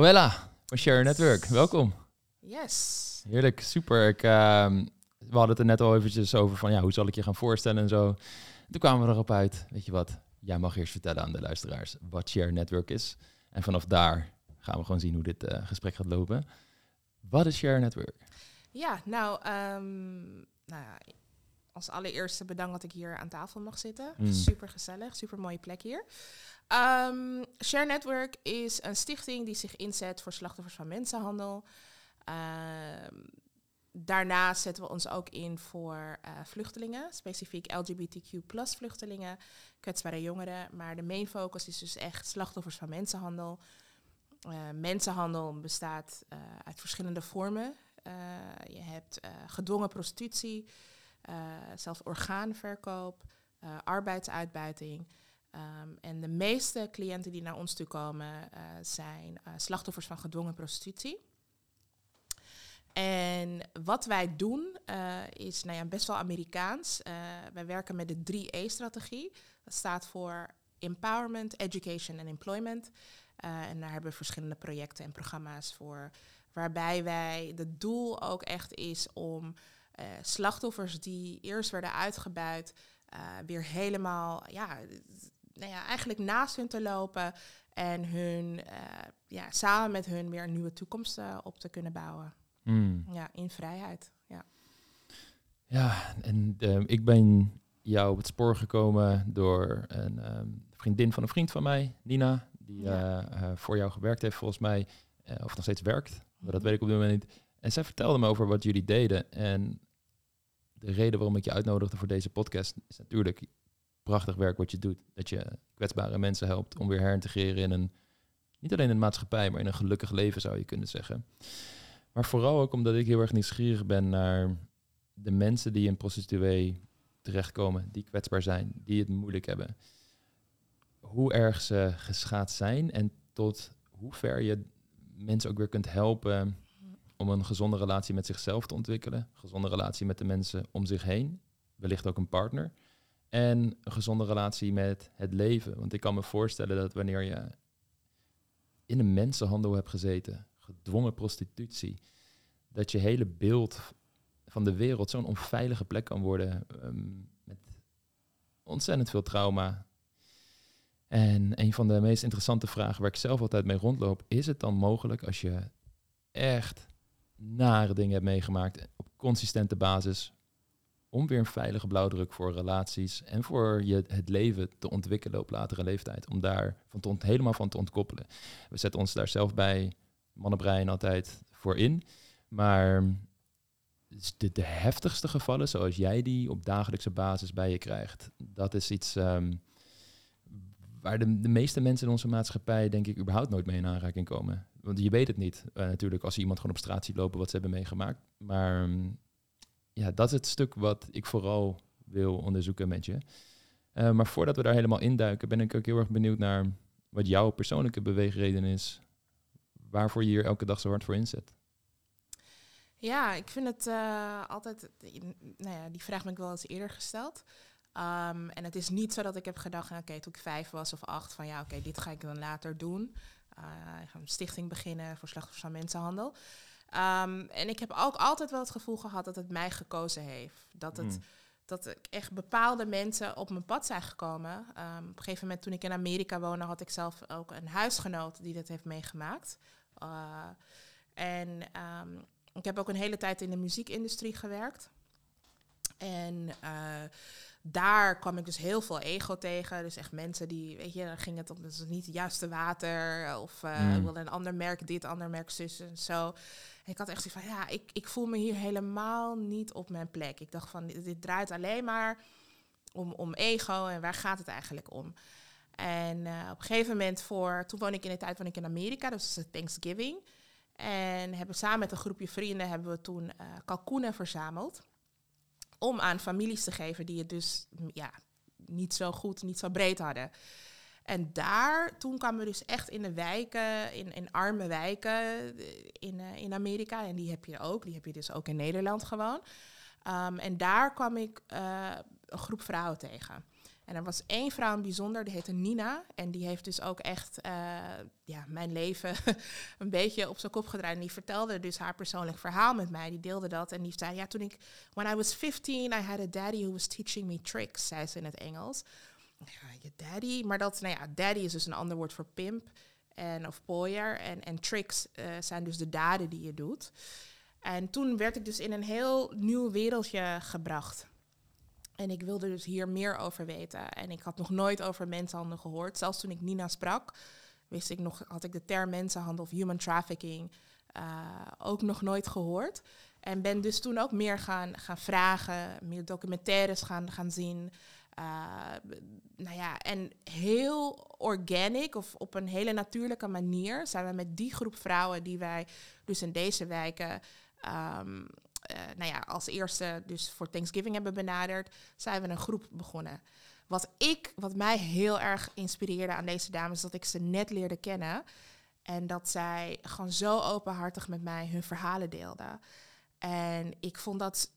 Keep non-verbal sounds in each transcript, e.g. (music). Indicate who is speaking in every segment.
Speaker 1: Roella van Share Network, welkom.
Speaker 2: Yes.
Speaker 1: Heerlijk, super. Ik, ehm, we hadden het er net al eventjes over van ja, hoe zal ik je gaan voorstellen en zo. Toen kwamen we erop uit, weet je wat, jij mag eerst vertellen aan de luisteraars wat Share Network is. En vanaf daar gaan we gewoon zien hoe dit eh, gesprek gaat lopen. Wat is Share Network?
Speaker 2: Ja, nou, ehm, nou ja, als allereerste bedankt dat ik hier aan tafel mag zitten.
Speaker 1: Mm.
Speaker 2: Super gezellig, super mooie plek hier. Ehm, Share Network is een stichting die zich inzet voor slachtoffers van mensenhandel. Ehm, daarnaast zetten we ons ook in voor eh, vluchtelingen, specifiek LGBTQ vluchtelingen, kwetsbare jongeren. Maar de main focus is dus echt slachtoffers van mensenhandel. Eh, mensenhandel bestaat eh, uit verschillende vormen. Je hebt gedwongen prostitutie, zelfs orgaanverkoop, arbeidsuitbuiting. Ehm, en de meeste cliënten die naar ons toe komen eh, zijn eh, slachtoffers van gedwongen prostitutie. En wat wij doen eh, is nou ja, best wel Amerikaans. Wij werken met de 3E-strategie. Dat staat voor Empowerment, Education en Employment. En daar hebben we verschillende projecten en programma's voor. Waarbij wij, het doel ook echt is om slachtoffers die eerst werden uitgebuit, weer helemaal, ja, nou ja, eigenlijk naast hun te lopen. En hun, eh, ja, samen met hun weer een nieuwe toekomst eh, op te kunnen bouwen.
Speaker 1: Hmm.
Speaker 2: Ja, in vrijheid. Ja.
Speaker 1: Ja, en eh, ik ben jou op het spoor gekomen door een ehm, vriendin van een vriend van mij, Nina, die
Speaker 2: Ja.
Speaker 1: eh, voor jou gewerkt heeft volgens mij, of nog steeds werkt, maar dat
Speaker 2: Mhm.
Speaker 1: weet ik op dit moment niet. En zij vertelde me over wat jullie deden. En de reden waarom ik je uitnodigde voor deze podcast is natuurlijk prachtig werk wat je doet. Dat je kwetsbare mensen helpt om weer herintegreren in een, niet alleen in maatschappij, maar in een gelukkig leven zou je kunnen zeggen. Maar vooral ook omdat ik heel erg nieuwsgierig ben naar de mensen die in prostituee terechtkomen, die kwetsbaar zijn, die het moeilijk hebben. Hoe erg ze geschaad zijn en tot hoe ver je mensen ook weer kunt helpen om een gezonde relatie met zichzelf te ontwikkelen, gezonde relatie met de mensen om zich heen, wellicht ook een partner, en een gezonde relatie met het leven. Want ik kan me voorstellen dat wanneer je in een mensenhandel hebt gezeten, gedwongen prostitutie, dat je hele beeld van de wereld zo'n onveilige plek kan worden ehm, met ontzettend veel trauma. En een van de meest interessante vragen waar ik zelf altijd mee rondloop, is het dan mogelijk als je echt nare dingen hebt meegemaakt op consistente basis, om weer een veilige blauwdruk voor relaties en voor je het leven te ontwikkelen op latere leeftijd, om daar van ont- helemaal van te ontkoppelen. We zetten ons daar zelf bij mannenbrein altijd voor in, maar de, de heftigste gevallen, zoals jij die op dagelijkse basis bij je krijgt, dat is iets ehm, waar de, de meeste mensen in onze maatschappij, denk ik, überhaupt nooit mee in aanraking komen. Want je weet het niet, eh, natuurlijk, als je iemand gewoon op straat ziet lopen wat ze hebben meegemaakt. Maar ehm, ja, dat is het stuk wat ik vooral wil onderzoeken met je. Eh, maar voordat we daar helemaal induiken, ben ik ook heel erg benieuwd naar wat jouw persoonlijke beweegreden is. Waarvoor je hier elke dag zo hard voor inzet.
Speaker 2: Ja, ik vind het eh, altijd. Nou ja, die vraag ben ik wel eens eerder gesteld. Ehm, en het is niet zo dat ik heb gedacht, oké, toen ik vijf was of acht, van ja, oké, dit ga ik dan later doen. Eh, ik ga een stichting beginnen voor slachtoffers van mensenhandel. Ehm, en ik heb ook altijd wel het gevoel gehad dat het mij gekozen heeft. Dat, het,
Speaker 1: Mm.
Speaker 2: dat ik echt bepaalde mensen op mijn pad zijn gekomen. Ehm, op een gegeven moment, toen ik in Amerika woonde, had ik zelf ook een huisgenoot die dit heeft meegemaakt. Eh, en ehm, ik heb ook een hele tijd in de muziekindustrie gewerkt. En eh, daar kwam ik dus heel veel ego tegen. Dus echt mensen die, weet je, dan ging het om, dat is niet het juiste water. Of eh
Speaker 1: Mm.
Speaker 2: ik wilde een ander merk dit, ander merk zus en zo. En ik had echt zoiets van, ja, ik, ik voel me hier helemaal niet op mijn plek. Ik dacht van, dit, dit draait alleen maar om, om ego en waar gaat het eigenlijk om? En eh, op een gegeven moment voor, toen woon ik in de tijd woon ik in Amerika, dus het Thanksgiving. En hebben samen met een groepje vrienden hebben we toen eh kalkoenen verzameld. Om aan families te geven die het dus mm, ja, niet zo goed, niet zo breed hadden. En daar, toen kwamen we dus echt in de wijken, in, in arme wijken eh, in, eh, in Amerika. En die heb je ook, die heb je dus ook in Nederland gewoon. Um, en daar kwam ik uh, een groep vrouwen tegen. En er was één vrouw in bijzonder, die heette Nina. En die heeft dus ook echt eh, ja, mijn leven (laughs) een beetje op zijn kop gedraaid. En die vertelde dus haar persoonlijk verhaal met mij. Die deelde dat. En die zei, ja, toen ik, when I was 15, I had a daddy who was teaching me tricks, zei ze in het Engels. Ja, je daddy. Maar dat, nou ja, daddy is dus een ander woord voor pimp en, of pooier. En, en tricks uh, zijn dus de daden die je doet. En toen werd ik dus in een heel nieuw wereldje gebracht. En ik wilde dus hier meer over weten. En ik had nog nooit over mensenhandel gehoord. Zelfs toen ik Nina sprak, wist ik nog, had ik de term mensenhandel of human trafficking uh, ook nog nooit gehoord. En ben dus toen ook meer gaan, gaan vragen, meer documentaires gaan, gaan zien. Uh, nou ja, en heel organic of op een hele natuurlijke manier zijn we met die groep vrouwen die wij dus in deze wijken uh, nou ja, als eerste dus voor Thanksgiving hebben benaderd, zijn we een groep begonnen. Wat ik, wat mij heel erg inspireerde aan deze dames, is dat ik ze net leerde kennen. En dat zij gewoon zo openhartig met mij hun verhalen deelden. En ik vond dat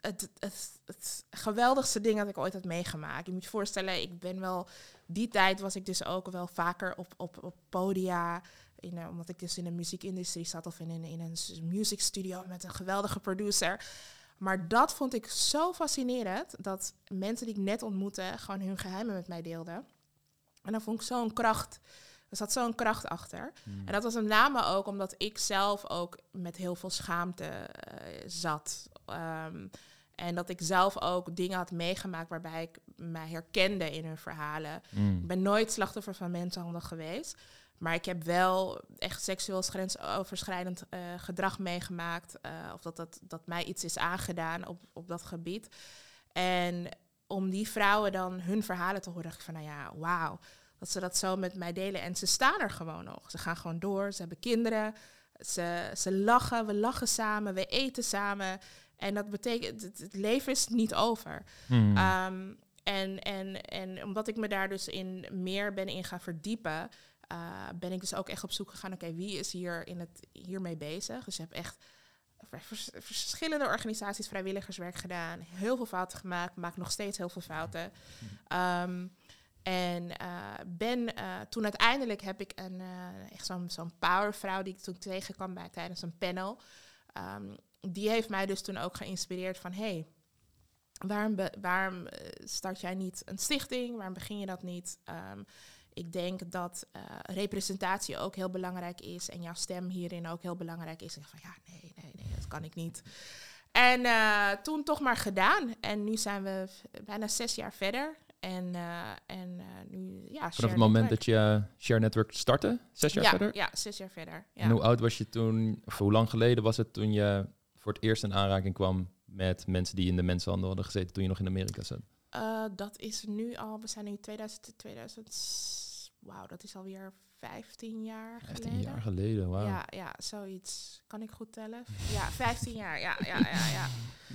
Speaker 2: het, het, het, geweldigste ding dat ik ooit had meegemaakt. Je moet je voorstellen, ik ben wel... Die tijd was ik dus ook wel vaker op, op, op podia in, uh, omdat ik dus in de muziekindustrie zat of in, in, in een music studio met een geweldige producer. Maar dat vond ik zo fascinerend dat mensen die ik net ontmoette gewoon hun geheimen met mij deelden. En dan vond ik zo'n kracht. Er zat zo'n kracht achter. Hmm. En dat was met name ook omdat ik zelf ook met heel veel schaamte uh, zat. Um, en dat ik zelf ook dingen had meegemaakt waarbij ik mij herkende in hun verhalen. Hmm. Ik ben nooit slachtoffer van mensenhandel geweest. Maar ik heb wel echt seksueel grensoverschrijdend uh, gedrag meegemaakt. Uh, of dat, dat, dat mij iets is aangedaan op, op dat gebied. En om die vrouwen dan hun verhalen te horen, dacht ik van, nou ja, wauw. Dat ze dat zo met mij delen. En ze staan er gewoon nog. Ze gaan gewoon door. Ze hebben kinderen. Ze, ze lachen. We lachen samen. We eten samen. En dat betekent, het, het leven is niet over. Hmm. Um, en, en, en omdat ik me daar dus in meer ben in gaan verdiepen, uh, ben ik dus ook echt op zoek gegaan, oké, wie is hier in het, hiermee bezig? Dus je hebt echt verschillende organisaties vrijwilligerswerk gedaan, heel veel fouten gemaakt, maak nog steeds heel veel fouten. Um, en uh, ben, uh, toen uiteindelijk heb ik een, echt zo'n zo'n powervrouw die ik toen tegenkwam bij, tijdens een panel. Um, die heeft mij dus toen ook geïnspireerd van, hey, waarom, waarom start jij niet een stichting? Waarom begin je dat niet? Um, ik denk dat uh, representatie ook heel belangrijk is en jouw stem hierin ook heel belangrijk is. Ik van ja, nee, nee, nee, dat kan ik niet. En uh, toen toch maar gedaan. En nu zijn we bijna zes jaar verder. En, uh, en nu, ja,
Speaker 1: Vanaf het moment dat je Share Network startte, zes jaar
Speaker 2: ja,
Speaker 1: verder?
Speaker 2: Ja, zes jaar verder. Ja.
Speaker 1: En hoe oud was je toen, of hoe lang geleden was het toen je voor het eerst in aanraking kwam met mensen die in de mensenhandel hadden gezeten toen je nog in Amerika zat?
Speaker 2: dat is nu al, we zijn nu 2000, 2000 wauw, dat is alweer 15 jaar 15 geleden.
Speaker 1: 15 jaar geleden, wauw.
Speaker 2: Ja, ja, zoiets. Kan ik goed tellen? ja, 15 jaar, ja, ja, ja. Ja.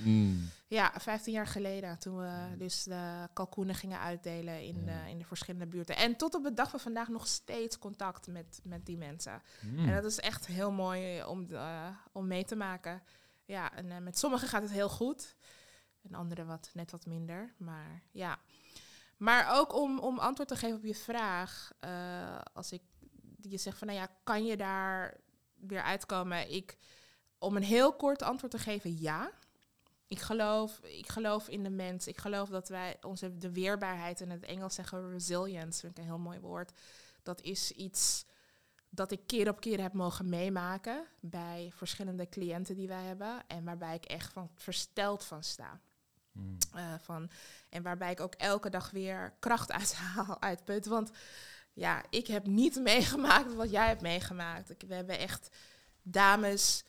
Speaker 1: Mm.
Speaker 2: ja, 15 jaar geleden, toen we dus de kalkoenen gingen uitdelen in, de, in de verschillende buurten. En tot op de dag van vandaag nog steeds contact met, met die mensen. Mm. En dat is echt heel mooi om, uh, om mee te maken. Ja, en uh, met sommigen gaat het heel goed. En anderen wat, net wat minder. Maar ja, maar ook om, om antwoord te geven op je vraag. Uh, als ik je zegt van, nou ja, kan je daar weer uitkomen? Ik, om een heel kort antwoord te geven, ja. Ik geloof, ik geloof in de mens. Ik geloof dat wij onze de weerbaarheid, in het Engels zeggen resilience, vind ik een heel mooi woord. Dat is iets dat ik keer op keer heb mogen meemaken bij verschillende cliënten die wij hebben. En waarbij ik echt van versteld van sta. Mm. Uh, van, en waarbij ik ook elke dag weer kracht (laughs) uithaal, uitput. Want ja, ik heb niet (laughs) meegemaakt wat jij hebt meegemaakt. We hebben echt dames,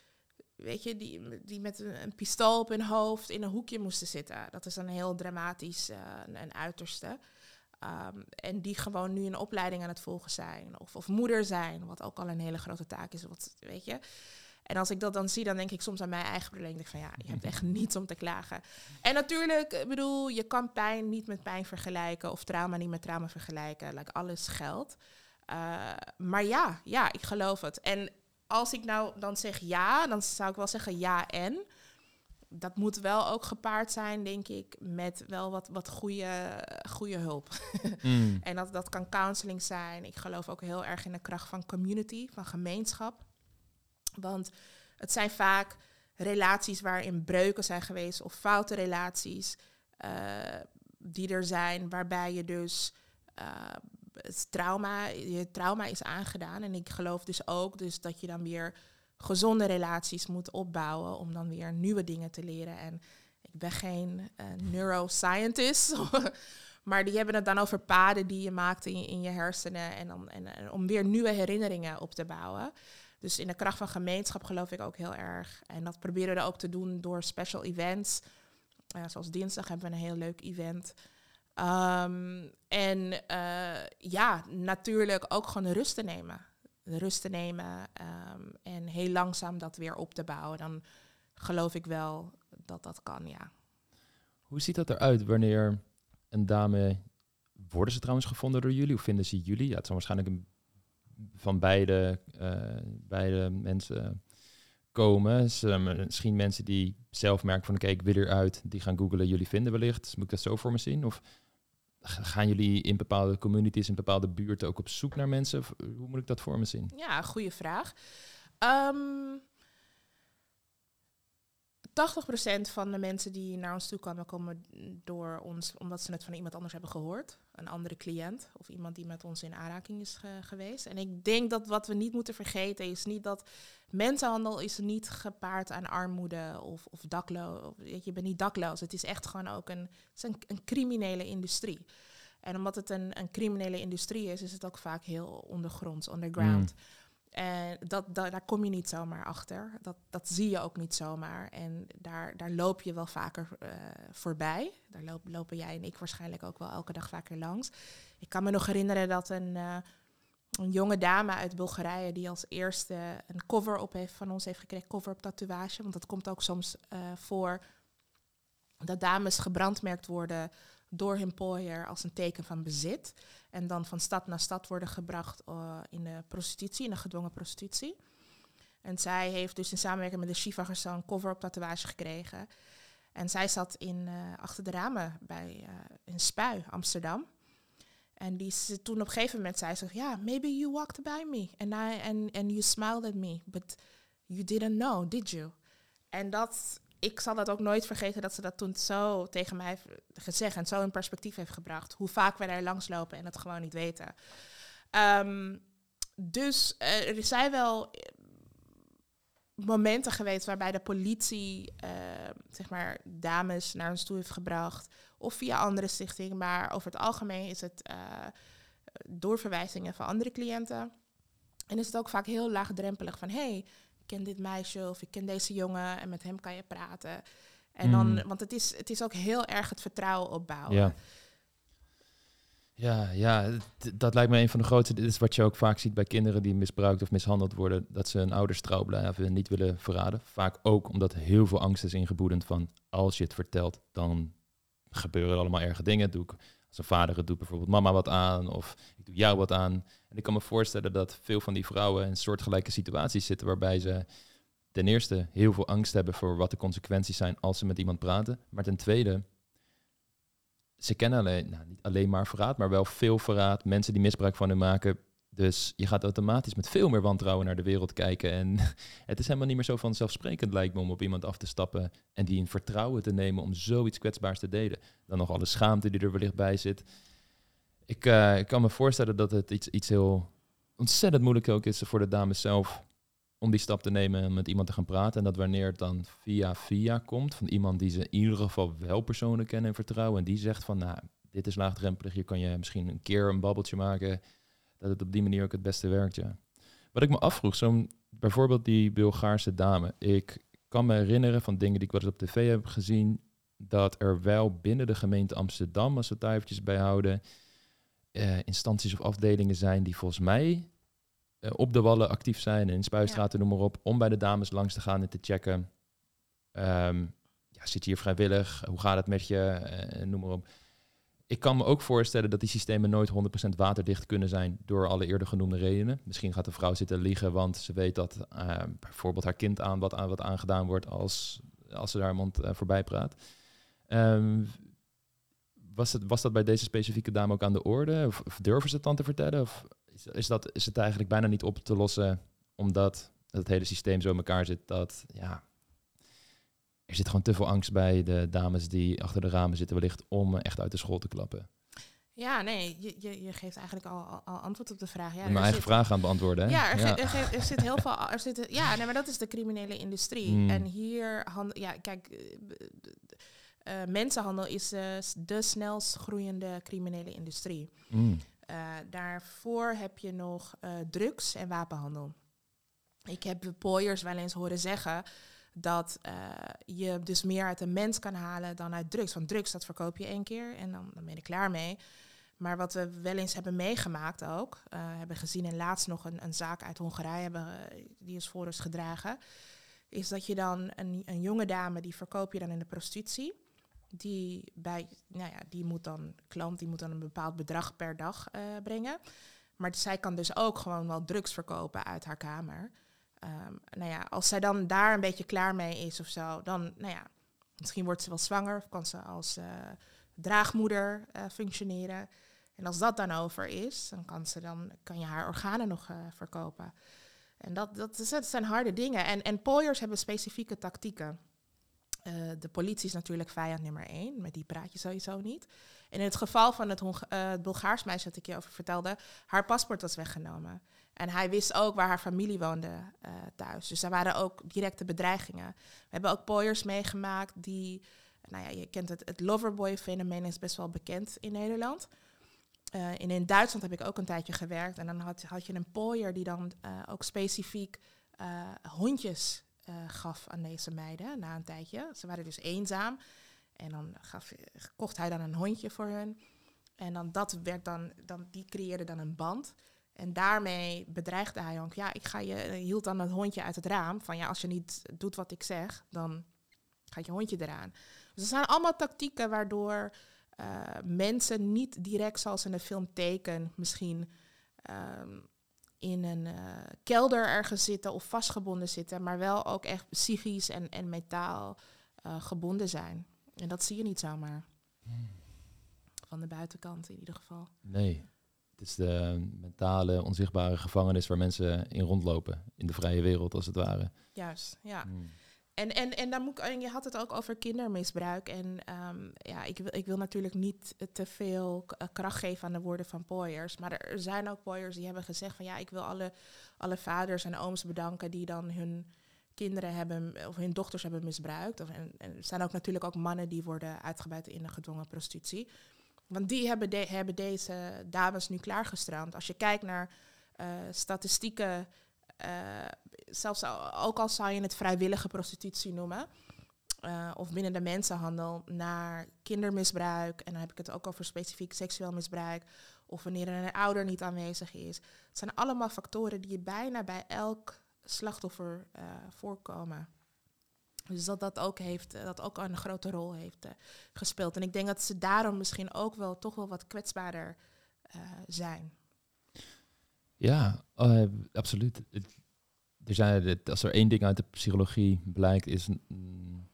Speaker 2: weet je, die, die met een, een pistool op hun hoofd in een hoekje moesten zitten. Dat is een heel dramatisch uh, een, uiterste. Um, en die gewoon nu een opleiding aan het volgen zijn. Of, of moeder zijn, wat ook al een hele grote taak is. Wat, weet je. En als ik dat dan zie, dan denk ik soms aan mijn eigen probleem. denk van ja, je hebt echt niets om te klagen. En natuurlijk, ik bedoel, je kan pijn niet met pijn vergelijken of trauma niet met trauma vergelijken. Like, alles geldt. Uh, maar ja, ja, ik geloof het. En als ik nou dan zeg ja, dan zou ik wel zeggen ja en. dat moet wel ook gepaard zijn, denk ik, met wel wat, wat goede, goede hulp. (laughs)
Speaker 1: Mm.
Speaker 2: En dat, dat kan counseling zijn. Ik geloof ook heel erg in de kracht van community, van gemeenschap. Want het zijn vaak relaties waarin breuken zijn geweest of foute relaties eh, die er zijn, waarbij je dus eh, het trauma, je trauma is aangedaan. En ik geloof dus ook dus dat je dan weer gezonde relaties moet opbouwen om dan weer nieuwe dingen te leren. En ik ben geen eh, neuroscientist, (laughs) maar die hebben het dan over paden die je maakt in je, hersenen en, dan, en om weer nieuwe herinneringen op te bouwen. Dus in de kracht van gemeenschap geloof ik ook heel erg. En dat proberen we ook te doen door special events. Zoals dinsdag hebben we een heel leuk event. Um, en uh, ja, natuurlijk ook gewoon rust te nemen. Rust te nemen um, en heel langzaam dat weer op te bouwen. Dan geloof ik wel dat dat kan, ja.
Speaker 1: Hoe ziet dat eruit wanneer een dame... Worden ze trouwens gevonden door jullie of vinden ze jullie? Ja, het zal waarschijnlijk een, van beide, uh, beide mensen komen. Misschien mensen die zelf merken van oké, okay, ik wil eruit, die gaan googlen, jullie vinden wellicht. Moet ik dat zo voor me zien? Of gaan jullie in bepaalde communities, in bepaalde buurten ook op zoek naar mensen? Hoe moet ik dat voor me zien?
Speaker 2: Ja, goede vraag. Um, 80% van de mensen die naar ons toe komen, komen door ons omdat ze het van iemand anders hebben gehoord. Een andere cliënt of iemand die met ons in aanraking is ge geweest. En ik denk dat wat we niet moeten vergeten is niet dat mensenhandel is niet gepaard aan armoede of, of dakloos. Je bent niet dakloos. Het is echt gewoon ook een, het is een, een criminele industrie. En omdat het een, een criminele industrie is, is het ook vaak heel ondergronds, underground. Mm. En dat, daar kom je niet zomaar achter. Dat, dat zie je ook niet zomaar. En daar, daar loop je wel vaker uh, voorbij. Daar loop, lopen jij en ik waarschijnlijk ook wel elke dag vaker langs. Ik kan me nog herinneren dat een, uh, een jonge dame uit Bulgarije... die als eerste een cover op heeft van ons heeft gekregen. Cover op tatoeage. Want dat komt ook soms uh, voor dat dames gebrandmerkt worden door hun employer als een teken van bezit. En dan van stad naar stad worden gebracht uh, in de prostitutie, in de gedwongen prostitutie. En zij heeft dus in samenwerking met de Shiva Gersan een cover op tatoeage gekregen. En zij zat in, uh, achter de ramen bij, uh, in Spui, Amsterdam. En die ze toen op een gegeven moment zei ze, ja, maybe you walked by me and, I, and, and you smiled at me, but you didn't know, did you? En dat ik zal dat ook nooit vergeten dat ze dat toen zo tegen mij gezegd en zo in perspectief heeft gebracht. Hoe vaak wij daar langslopen en het gewoon niet weten. Um, dus uh, er zijn wel momenten geweest waarbij de politie, uh, zeg maar, dames naar ons toe heeft gebracht. Of via andere stichtingen. Maar over het algemeen is het uh, doorverwijzingen van andere cliënten. En is het ook vaak heel laagdrempelig van... hey, ken dit meisje of ik ken deze jongen en met hem kan je praten. En mm. dan, want het is, het is ook heel erg het vertrouwen opbouwen.
Speaker 1: Ja. Ja, ja, dat lijkt me een van de grootste. Dit is wat je ook vaak ziet bij kinderen die misbruikt of mishandeld worden. Dat ze hun ouders trouw blijven en niet willen verraden. Vaak ook omdat heel veel angst is ingeboedend van als je het vertelt, dan gebeuren er allemaal erge dingen. Doe ik als een vader het doet bijvoorbeeld mama wat aan of ik doe jou wat aan. En ik kan me voorstellen dat veel van die vrouwen in soortgelijke situaties zitten waarbij ze ten eerste heel veel angst hebben voor wat de consequenties zijn als ze met iemand praten. Maar ten tweede, ze kennen alleen, nou, niet alleen maar verraad, maar wel veel verraad. Mensen die misbruik van hen maken. Dus je gaat automatisch met veel meer wantrouwen naar de wereld kijken. En (laughs) het is helemaal niet meer zo vanzelfsprekend, lijkt me, om op iemand af te stappen en die in vertrouwen te nemen om zoiets kwetsbaars te delen. Dan nog alle schaamte die er wellicht bij zit. Ik, uh, ik kan me voorstellen dat het iets, iets heel ontzettend moeilijk ook is voor de dames zelf om die stap te nemen en met iemand te gaan praten. En dat wanneer het dan via via komt, van iemand die ze in ieder geval wel persoonlijk kennen en vertrouwen. En die zegt van, nou, dit is laagdrempelig, hier kan je misschien een keer een babbeltje maken. Dat het op die manier ook het beste werkt, ja. Wat ik me afvroeg, zo'n bijvoorbeeld die Bulgaarse dame. Ik kan me herinneren van dingen die ik eens op tv heb gezien, dat er wel binnen de gemeente Amsterdam, als we het daar eventjes bij houden, uh, instanties of afdelingen zijn die volgens mij uh, op de wallen actief zijn, in spuistraten, ja. noem maar op, om bij de dames langs te gaan en te checken. Um, ja, zit je hier vrijwillig? Hoe gaat het met je? Uh, noem maar op. Ik kan me ook voorstellen dat die systemen nooit 100% waterdicht kunnen zijn door alle eerder genoemde redenen. Misschien gaat de vrouw zitten liegen, want ze weet dat uh, bijvoorbeeld haar kind aan wat, aan wat aangedaan wordt als als ze daar iemand voorbij praat. Um, was, het, was dat bij deze specifieke dame ook aan de orde? Of, of durven ze het dan te vertellen? Of is, is, dat, is het eigenlijk bijna niet op te lossen omdat het hele systeem zo in elkaar zit dat ja, er zit gewoon te veel angst bij de dames die achter de ramen zitten wellicht om echt uit de school te klappen.
Speaker 2: Ja, nee, je, je, je geeft eigenlijk al, al, antwoord op de vraag. Ja,
Speaker 1: mijn eigen vraag aan beantwoorden. Hè?
Speaker 2: Ja, er, ja. Er, er, zit heel veel. Er zit, ja, nee, maar dat is de criminele industrie. Hmm. En hier, hand, ja, kijk, uh, mensenhandel is uh, de snelst groeiende criminele industrie. Mm. Uh, daarvoor heb je nog drugs en wapenhandel. Ik heb pooiers wel eens horen zeggen dat je dus meer uit een mens kan halen dan uit drugs. Want drugs, dat verkoop je één keer en dan, dan ben je klaar mee. Maar wat we wel eens hebben meegemaakt ook, hebben gezien en laatst nog een, een zaak uit Hongarije, hebben, die is voor ons gedragen, is dat je dan een, een jonge dame, die verkoop je dan in de prostitutie die, bij, nou ja, die moet dan, klant die moet dan een bepaald bedrag per dag uh, brengen. Maar zij kan dus ook gewoon wel drugs verkopen uit haar kamer. Um, nou ja, als zij dan daar een beetje klaar mee is of zo, dan, nou ja, misschien wordt ze wel zwanger of kan ze als uh, draagmoeder uh, functioneren. En als dat dan over is, dan kan, ze dan, kan je haar organen nog verkopen. En dat, dat, dat zijn harde dingen. En, en pooiers hebben specifieke tactieken. Uh, de politie is natuurlijk vijand nummer één, met die praat je sowieso niet. En in het geval van het, uh, het Bulgaars meisje dat ik je over vertelde, haar paspoort was weggenomen. En hij wist ook waar haar familie woonde uh, thuis. Dus daar waren ook directe bedreigingen. We hebben ook pooiers meegemaakt die, nou ja, je kent het, het loverboy-fenomeen is best wel bekend in Nederland. en in Duitsland heb ik ook een tijdje gewerkt. En dan had, had je een pooier die dan ook specifiek hondjes uh, gaf aan deze meiden na een tijdje. Ze waren dus eenzaam. En dan gaf, kocht hij dan een hondje voor hun. En dan dat werd dan, dan, die creëerde dan een band. En daarmee bedreigde hij ook. Ja, ik ga je, hield dan het hondje uit het raam. Van ja, als je niet doet wat ik zeg, dan gaat je hondje eraan. Dus er zijn allemaal tactieken waardoor uh, mensen niet direct zoals in de film Teken misschien um, in een uh, kelder ergens zitten of vastgebonden zitten, maar wel ook echt psychisch en, en metaal uh, gebonden zijn. En dat zie je niet zomaar. Hmm. Van de buitenkant in ieder geval.
Speaker 1: Nee. Het is de mentale, onzichtbare gevangenis waar mensen in rondlopen. In de vrije wereld, als het ware.
Speaker 2: Juist, ja. Hmm. En, en, en, dan moet ik, je had het ook over kindermisbruik. En um, ja, ik, wil, ik wil natuurlijk niet te veel eh, kracht geven aan de woorden van pooiers. Maar er zijn ook pooiers die hebben gezegd van ja, ik wil alle, alle vaders en ooms bedanken die dan hun kinderen hebben of hun dochters hebben misbruikt. Of, en, er zijn ook natuurlijk ook mannen die worden uitgebuit in de gedwongen prostitutie. Want die hebben, de, hebben deze dames nu klaargestrand. Als je kijkt naar uh, statistieken zelfs ook al zou je het vrijwillige prostitutie noemen, uh, of binnen de mensenhandel, naar kindermisbruik, en dan heb ik het ook over specifiek seksueel misbruik, of wanneer er een ouder niet aanwezig is. Het zijn allemaal factoren die bijna bij elk slachtoffer uh, voorkomen. Dus dat dat ook, heeft, dat ook een grote rol heeft gespeeld. En ik denk dat ze daarom misschien ook wel toch wel wat kwetsbaarder zijn.
Speaker 1: Ja, uh, absoluut. Er zijn, als er één ding uit de psychologie blijkt, is mm,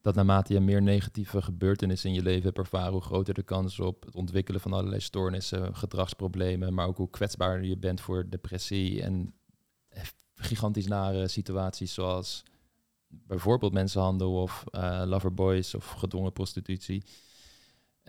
Speaker 1: dat naarmate je meer negatieve gebeurtenissen in je leven hebt ervaren, hoe groter de kans op het ontwikkelen van allerlei stoornissen, gedragsproblemen, maar ook hoe kwetsbaarder je bent voor depressie en gigantisch nare situaties zoals bijvoorbeeld mensenhandel of uh, loverboys of gedwongen prostitutie.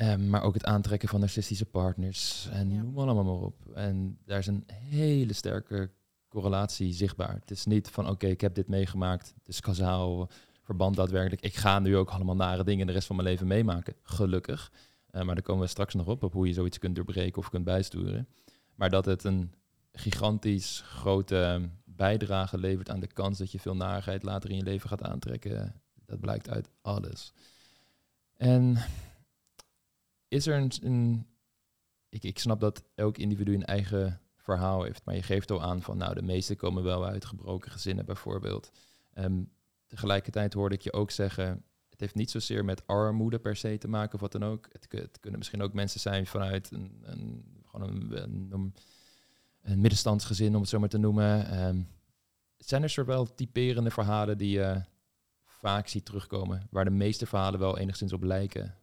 Speaker 1: Um, maar ook het aantrekken van narcistische partners. En ja. noem allemaal maar op. En daar is een hele sterke correlatie zichtbaar. Het is niet van oké, ik heb dit meegemaakt. Het is kazaal verband daadwerkelijk. Ik ga nu ook allemaal nare dingen de rest van mijn leven meemaken. Gelukkig. Uh, maar daar komen we straks nog op, op hoe je zoiets kunt doorbreken of kunt bijsturen. Maar dat het een gigantisch grote bijdrage levert aan de kans dat je veel narigheid later in je leven gaat aantrekken. Dat blijkt uit alles. En is er een, ik, ik snap dat elk individu een eigen verhaal heeft, maar je geeft al aan van, nou, de meeste komen wel uit gebroken gezinnen bijvoorbeeld. Um, tegelijkertijd hoorde ik je ook zeggen, het heeft niet zozeer met armoede per se te maken of wat dan ook. Het, kunnen misschien ook mensen zijn vanuit een, een gewoon een, een, middenstandsgezin, om het zo maar te noemen. Um, zijn er zowel typerende verhalen die je vaak ziet terugkomen, waar de meeste verhalen wel enigszins op lijken.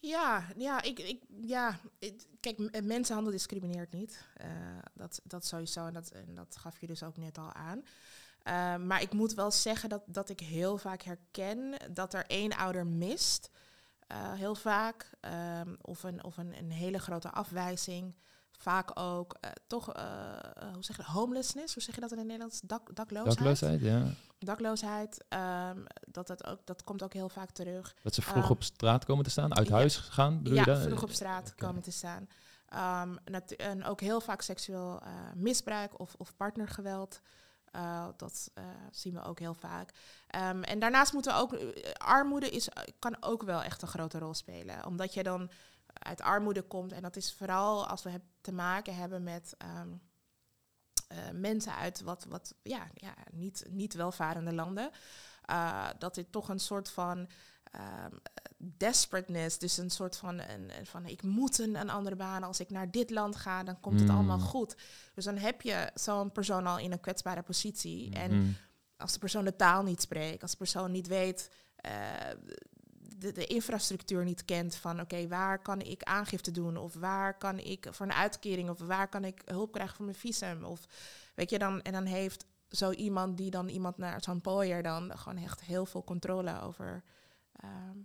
Speaker 2: Ja, ja, ik, ik, ja kijk, m- mensenhandel discrimineert niet. Eh, dat, dat sowieso, en dat, en dat gaf je dus ook net al aan. Eh, maar ik moet wel zeggen dat, dat ik heel vaak herken dat er één ouder mist. Eh, heel vaak. Ehm, of een, of een, een hele grote afwijzing. Vaak ook eh, toch, eh, eh, hoe zeg je? Homelessness, hoe zeg je dat in het Nederlands? Dak, dakloosheid.
Speaker 1: Dakloosheid, ja.
Speaker 2: Dakloosheid. ehm, dat, dat, ook, dat komt ook heel vaak terug.
Speaker 1: Dat ze vroeg
Speaker 2: Ah.
Speaker 1: op straat komen te staan, uit
Speaker 2: Ja.
Speaker 1: huis gaan, bedoel
Speaker 2: ja,
Speaker 1: je dat?
Speaker 2: vroeg op straat komen te staan. Ehm, en ook heel vaak seksueel misbruik of, of partnergeweld. Dat zien we ook heel vaak. Ehm, en daarnaast moeten we ook... armoede is, kan ook wel echt een grote rol spelen. Omdat je dan uit armoede komt. En dat is vooral als we te maken hebben met... ehm, eh, mensen uit wat, wat ja, ja, niet, niet welvarende landen. Eh, dat dit toch een soort van ehm, desperateness, dus een soort van, een, van ik moet een, een andere baan. Als ik naar dit land ga, dan komt het allemaal goed. Dus dan heb je zo'n persoon al in een kwetsbare positie. En
Speaker 1: Mhm.
Speaker 2: als de persoon de taal niet spreekt, als de persoon niet weet, eh, de, de infrastructuur niet kent van oké, waar kan ik aangifte doen? Of waar kan ik voor een uitkering? Of waar kan ik hulp krijgen voor mijn visum? Of weet je dan, en dan heeft zo iemand die dan iemand naar zo'n pooier dan gewoon echt heel veel controle over ehm,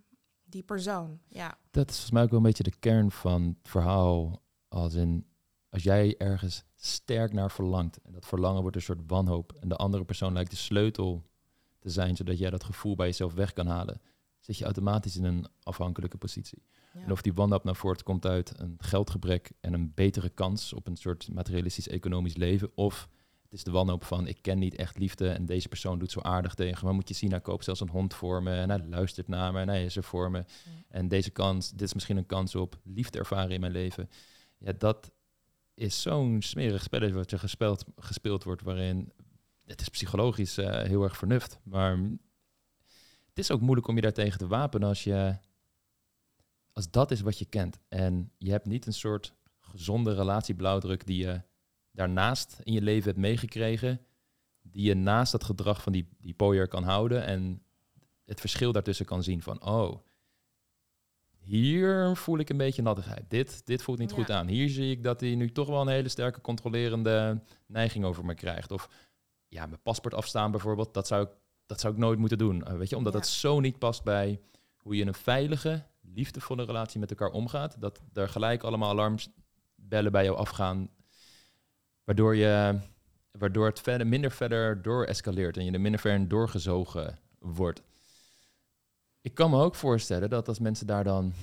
Speaker 2: die persoon. Ja.
Speaker 1: Dat is volgens mij ook wel een beetje de kern van het verhaal. Als in, als jij ergens sterk naar verlangt. En dat verlangen wordt een soort wanhoop. En de andere persoon lijkt de sleutel te zijn, zodat jij dat gevoel bij jezelf weg kan halen. Zit je automatisch in een afhankelijke positie.
Speaker 2: ja.
Speaker 1: En of die wanhoop naar voort komt uit een geldgebrek en een betere kans op een soort materialistisch economisch leven. Of het is de wanhoop van ik ken niet echt liefde en deze persoon doet zo aardig tegen me. Moet je zien, hij koopt zelfs een hond voor me en hij luistert naar me en hij is er voor me. En deze kans, dit is misschien een kans op liefde ervaren in mijn leven. Ja, dat is zo'n smerig spelletje wat je gespeeld, gespeeld wordt waarin het is psychologisch eh, heel erg vernuft. Maar het is ook moeilijk om je daartegen te wapenen als je als dat is wat je kent en je hebt niet een soort gezonde relatieblauwdruk die je daarnaast in je leven hebt meegekregen, die je naast dat gedrag van die, die pooier kan houden en het verschil daartussen kan zien van, oh, hier voel ik een beetje nattigheid. Dit, dit voelt niet
Speaker 2: Ja.
Speaker 1: goed aan. Hier zie ik dat hij nu toch wel een hele sterke controlerende neiging over me krijgt. Of ja, mijn paspoort afstaan bijvoorbeeld, dat zou ik, dat zou ik nooit moeten doen. Eh, weet je, omdat
Speaker 2: Ja.
Speaker 1: dat zo niet past bij hoe je in een veilige, liefdevolle relatie met elkaar omgaat. Dat er gelijk allemaal alarmbellen bij jou afgaan. Waardoor, je, waardoor het verder, minder verder door escaleert en je er minder ver doorgezogen wordt. Ik kan me ook voorstellen dat als mensen daar dan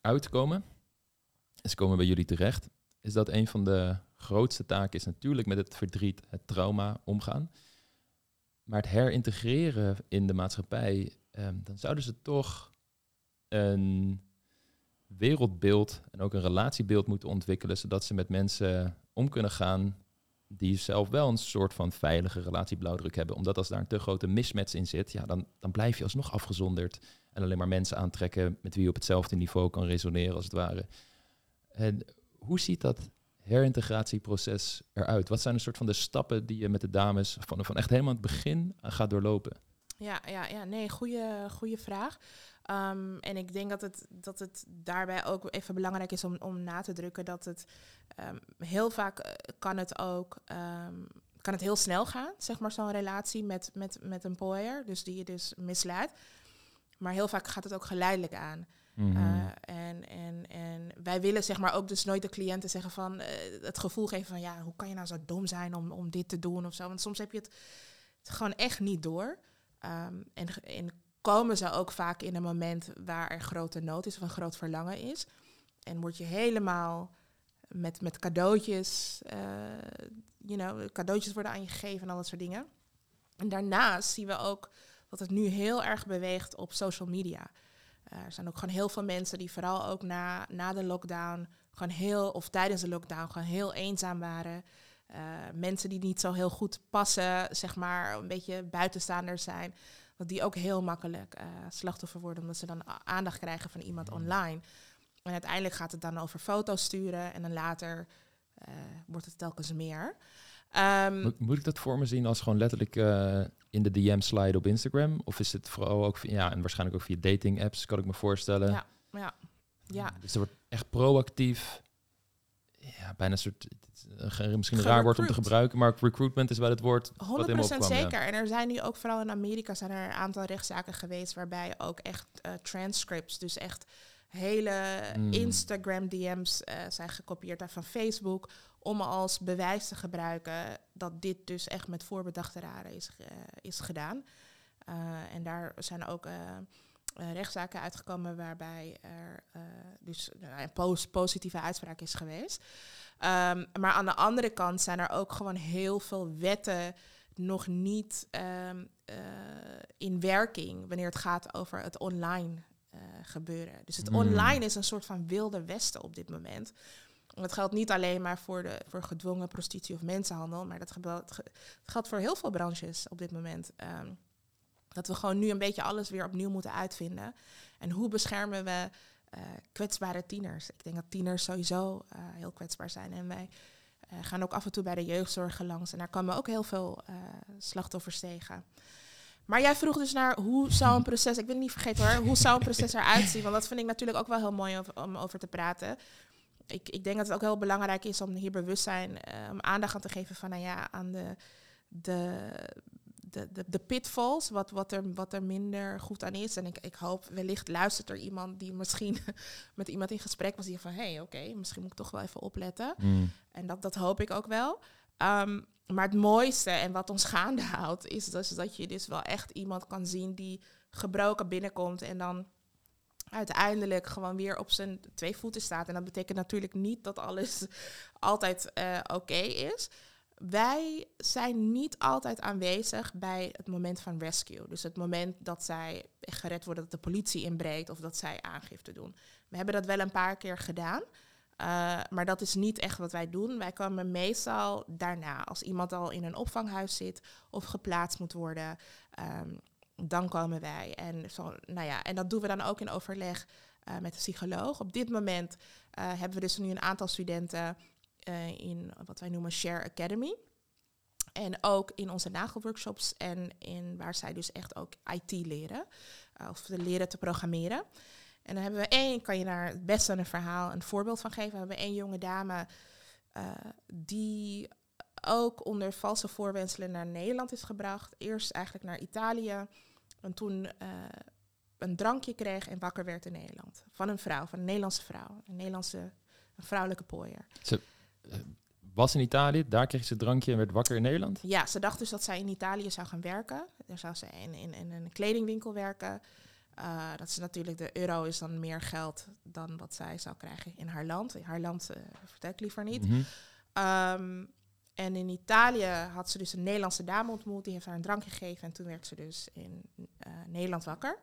Speaker 1: uitkomen, en ze komen bij jullie terecht, is dat een van de grootste taken is natuurlijk met het verdriet, het trauma omgaan. Maar het herintegreren in de maatschappij, ehm, dan zouden ze toch een wereldbeeld en ook een relatiebeeld moeten ontwikkelen, zodat ze met mensen om kunnen gaan die zelf wel een soort van veilige relatieblauwdruk hebben. Omdat als daar een te grote mismatch in zit, ja, dan, dan blijf je alsnog afgezonderd en alleen maar mensen aantrekken met wie je op hetzelfde niveau kan resoneren, als het ware. En hoe ziet dat herintegratieproces eruit? Wat zijn een soort van de stappen die je met de dames van, van echt helemaal het begin gaat doorlopen?
Speaker 2: Ja, ja, ja, nee, goede, goede vraag. Ehm, en ik denk dat het, dat het daarbij ook even belangrijk is om, om na te drukken dat het ehm, heel vaak eh, kan het ook ehm, kan het heel snel gaan, zeg maar, zo'n relatie met, met, met een pooier, dus die je dus misleidt. Maar heel vaak gaat het ook geleidelijk aan.
Speaker 1: Mhm.
Speaker 2: Uh, en, en, en wij willen zeg maar ook dus nooit de cliënten zeggen van uh, het gevoel geven van ja, hoe kan je nou zo dom zijn om, om dit te doen of zo. Want soms heb je het gewoon echt niet door. Um, en, en komen ze ook vaak in een moment waar er grote nood is of een groot verlangen is. En word je helemaal met, met cadeautjes, uh, you know, cadeautjes worden aan je gegeven en al dat soort dingen. En daarnaast zien we ook dat het nu heel erg beweegt op social media. Uh, er zijn ook gewoon heel veel mensen die vooral ook na, na de lockdown, gewoon heel, of tijdens de lockdown, gewoon heel eenzaam waren. Uh, mensen die niet zo heel goed passen, zeg maar, een beetje buitenstaanders zijn. Dat die ook heel makkelijk uh, slachtoffer worden, omdat ze dan aandacht krijgen van iemand online. En uiteindelijk gaat het dan over foto's sturen en dan later uh, wordt het telkens meer. Ehm,
Speaker 1: Moet, moet ik dat voor me zien als gewoon letterlijk eh, in de DM slide op Instagram? Of is het vooral ook, via- ja, en waarschijnlijk ook via dating apps, kan ik me voorstellen.
Speaker 2: Ja, ja, ja.
Speaker 1: Dus er wordt echt proactief, ja, bijna een soort, een ge- misschien een raar woord om te gebruiken, maar recruitment is wel het woord wat
Speaker 2: 100%
Speaker 1: in me opkwam. ja.
Speaker 2: zeker. En er zijn nu ook vooral in Amerika zijn er een aantal rechtszaken geweest waarbij ook echt eh, transcripts, dus echt hele
Speaker 1: Mm.
Speaker 2: Instagram DM's eh, zijn gekopieerd daar van Facebook om als bewijs te gebruiken dat dit dus echt met voorbedachte raden is, is gedaan. Eh, en daar zijn ook eh, eh, rechtszaken uitgekomen waarbij er dus nou, een pos- positieve uitspraak is geweest. Ehm, maar aan de andere kant zijn er ook gewoon heel veel wetten nog niet ehm, eh, in werking wanneer het gaat over het online gebeuren. Dus het
Speaker 1: Hmm.
Speaker 2: online is een soort van wilde westen op dit moment. Dat geldt niet alleen maar voor, de, voor gedwongen prostitutie of mensenhandel, maar dat geldt voor heel veel branches op dit moment. Ehm, dat we gewoon nu een beetje alles weer opnieuw moeten uitvinden. En hoe beschermen we eh, kwetsbare tieners? Ik denk dat tieners sowieso eh, heel kwetsbaar zijn. En wij eh, gaan ook af en toe bij de jeugdzorg langs. En daar komen ook heel veel slachtoffers tegen. Maar jij vroeg dus naar hoe zou een proces, ik het niet vergeten hoor, hoe zou een proces eruit zien? Want dat vind ik natuurlijk ook wel heel mooi om over te praten. Ik, ik denk dat het ook heel belangrijk is om hier bewustzijn, eh, om aandacht aan te geven van, nou ja, aan de, de, de, de, de pitfalls, wat, wat, er, wat er minder goed aan is. En ik, ik hoop, wellicht luistert er iemand die misschien (laughs) met iemand in gesprek was, die van, hé, hey, oké, misschien moet ik toch wel even opletten.
Speaker 1: Mm.
Speaker 2: En dat, dat hoop ik ook wel. Ehm, maar het mooiste en wat ons gaande houdt, is dus dat je dus wel echt iemand kan zien die gebroken binnenkomt en dan uiteindelijk gewoon weer op zijn twee voeten staat. En dat betekent natuurlijk niet dat alles (laughs) altijd eh, oké is. Wij zijn niet altijd aanwezig bij het moment van rescue. Dus het moment dat zij gered worden, dat de politie inbreekt of dat zij aangifte doen. We hebben dat wel een paar keer gedaan. Uh, maar dat is niet echt wat wij doen. Wij komen meestal daarna, als iemand al in een opvanghuis zit of geplaatst moet worden, um, dan komen wij. En, zo, nou ja, en dat doen we dan ook in overleg uh, met de psycholoog. Op dit moment uh, hebben we dus nu een aantal studenten uh, in wat wij noemen Share Academy. En ook in onze nagelworkshops en in waar zij dus echt ook IT leren. Of leren te programmeren. En dan hebben we één, kan je daar best wel een verhaal, een voorbeeld van geven. We hebben één jonge dame die ook onder valse voorwenselen naar Nederland is gebracht. Eerst eigenlijk naar Italië. En toen uh, een drankje kreeg en wakker werd in Nederland. Van een vrouw, van een Nederlandse vrouw. Een Nederlandse een vrouwelijke pooier.
Speaker 1: Ze uh, was in Italië, daar kreeg ze een drankje en werd wakker in Nederland?
Speaker 2: Ja, ze dacht dus dat zij in Italië zou gaan werken. Daar zou ze in, in, in een kledingwinkel werken. Uh, dat is natuurlijk, de euro is dan meer geld dan wat zij zou krijgen in haar land. In haar land uh, vertel ik liever niet. Mm -hmm. um, en in Italië had ze dus een Nederlandse dame ontmoet. Die heeft haar een drank gegeven. En toen werd ze dus in uh, Nederland wakker.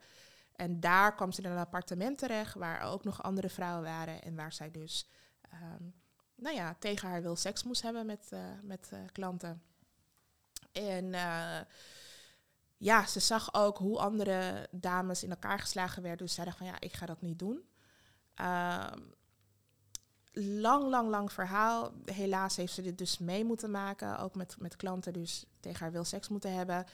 Speaker 2: En daar kwam ze in een appartement terecht waar ook nog andere vrouwen waren. En waar zij dus, um, nou ja, tegen haar wil seks moest hebben met, uh, met uh, klanten. En ja, ze zag ook hoe andere dames in elkaar geslagen werden. Dus zij dacht van ja, ik ga dat niet doen. Uh, lang, lang, lang verhaal. Helaas heeft ze dit dus mee moeten maken. Ook met, met klanten dus tegen haar wil seks moeten hebben.